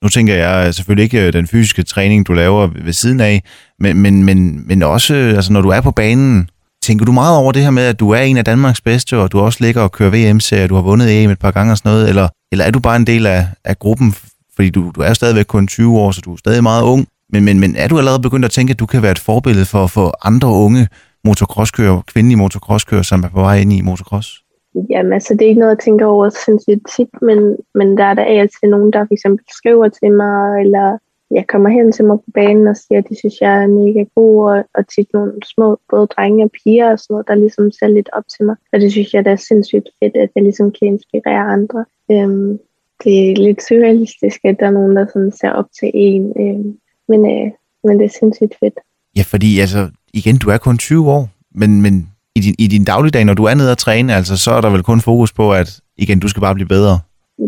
nu tænker jeg selvfølgelig ikke øh, den fysiske træning, du laver ved siden af, men, men, men, men også, altså når du er på banen, tænker du meget over det her med, at du er en af Danmarks bedste, og du også ligger og kører VM-serier, du har vundet EM et par gange og sådan noget, eller, eller er du bare en del af, af gruppen, fordi du, du er stadigvæk kun 20 år, så du er stadig meget ung, men, men, men er du allerede begyndt at tænke, at du kan være et forbillede for, for andre unge motocrosskører, kvindelige motocrosskører, som er på vej ind i motocross? Jamen, altså, det er ikke noget, jeg tænker over sindssygt tit, men, men der er der altid nogen, der for eksempel skriver til mig, eller jeg kommer hen til mig på banen og siger, at de synes, jeg er mega god, og, og tit nogle små, både drenge og piger og sådan noget, der ligesom ser lidt op til mig. Og det synes jeg, det er sindssygt fedt, at jeg ligesom kan inspirere andre. Øhm, det er lidt surrealistisk, at der er nogen, der sådan ser op til en, øhm, men, øh, men det er sindssygt fedt. Ja, fordi altså, igen, du er kun 20 år, men, men i din, i din dagligdag, når du er nede og træne, altså, så er der vel kun fokus på, at igen, du skal bare blive bedre.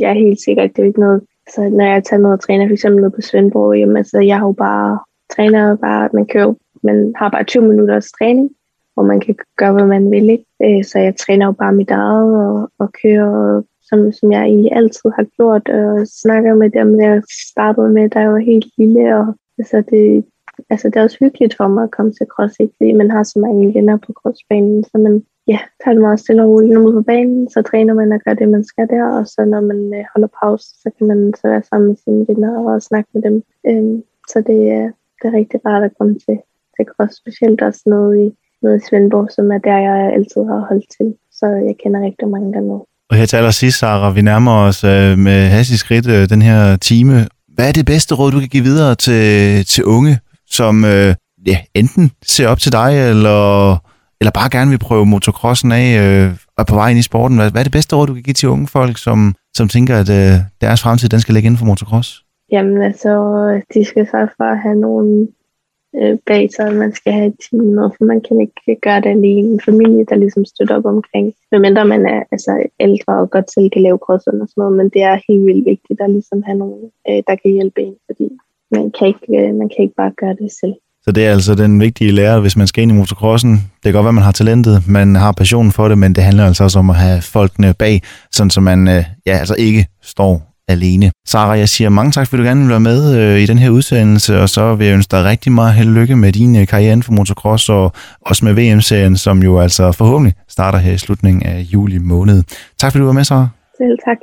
Ja, helt sikkert. Det er ikke noget, så når jeg tager ned og træner, for eksempel på Svendborg, jamen, altså, jeg har jo bare, træner bare, man kører, man har bare 20 minutters træning, hvor man kan gøre, hvad man vil. Ikke? Øh, så jeg træner jo bare mit eget og, og kører, som, som jeg egentlig altid har gjort, og snakker med dem, jeg startede med, da jeg var helt lille. Og, altså, det, altså, det er også hyggeligt for mig at komme til cross, ikke? fordi man har så mange venner på crossbanen, så man ja, tager det meget stille og roligt. Når man på banen, så træner man og gør det, man skal der, og så når man øh, holder pause, så kan man så være sammen med sine venner og snakke med dem. Øhm, så det, øh, det er rigtig rart at komme til, til cross, specielt også noget i, noget i Svendborg, som er der, jeg altid har holdt til. Så jeg kender rigtig mange dernede. Og her til allersidst, Sarah, vi nærmer os øh, med hastig skridt øh, den her time. Hvad er det bedste råd, du kan give videre til, til unge, som øh, ja, enten ser op til dig, eller, eller bare gerne vil prøve motocrossen af øh, og på vej ind i sporten? Hvad, hvad er det bedste råd, du kan give til unge folk, som, som tænker, at øh, deres fremtid den skal ligge inden for motocross? Jamen altså, de skal sørge for at have nogle øh, bag sig, man skal have et team med, for man kan ikke gøre det alene. En familie, der ligesom støtter op omkring, medmindre man er altså, ældre og godt selv kan lave crossen og sådan noget, men det er helt vildt vigtigt at ligesom have nogen, øh, der kan hjælpe en, fordi man kan, ikke, øh, man kan ikke bare gøre det selv. Så det er altså den vigtige lære, hvis man skal ind i motocrossen. Det kan godt være, man har talentet, man har passionen for det, men det handler altså også om at have folkene bag, sådan så man øh, ja, altså ikke står alene. Sara, jeg siger mange tak, fordi du gerne vil være med øh, i den her udsendelse, og så vil jeg ønske dig rigtig meget held lykke med din øh, karriere for motocross, og også med VM-serien, som jo altså forhåbentlig starter her i slutningen af juli måned. Tak fordi du var med, Sara. Selv tak.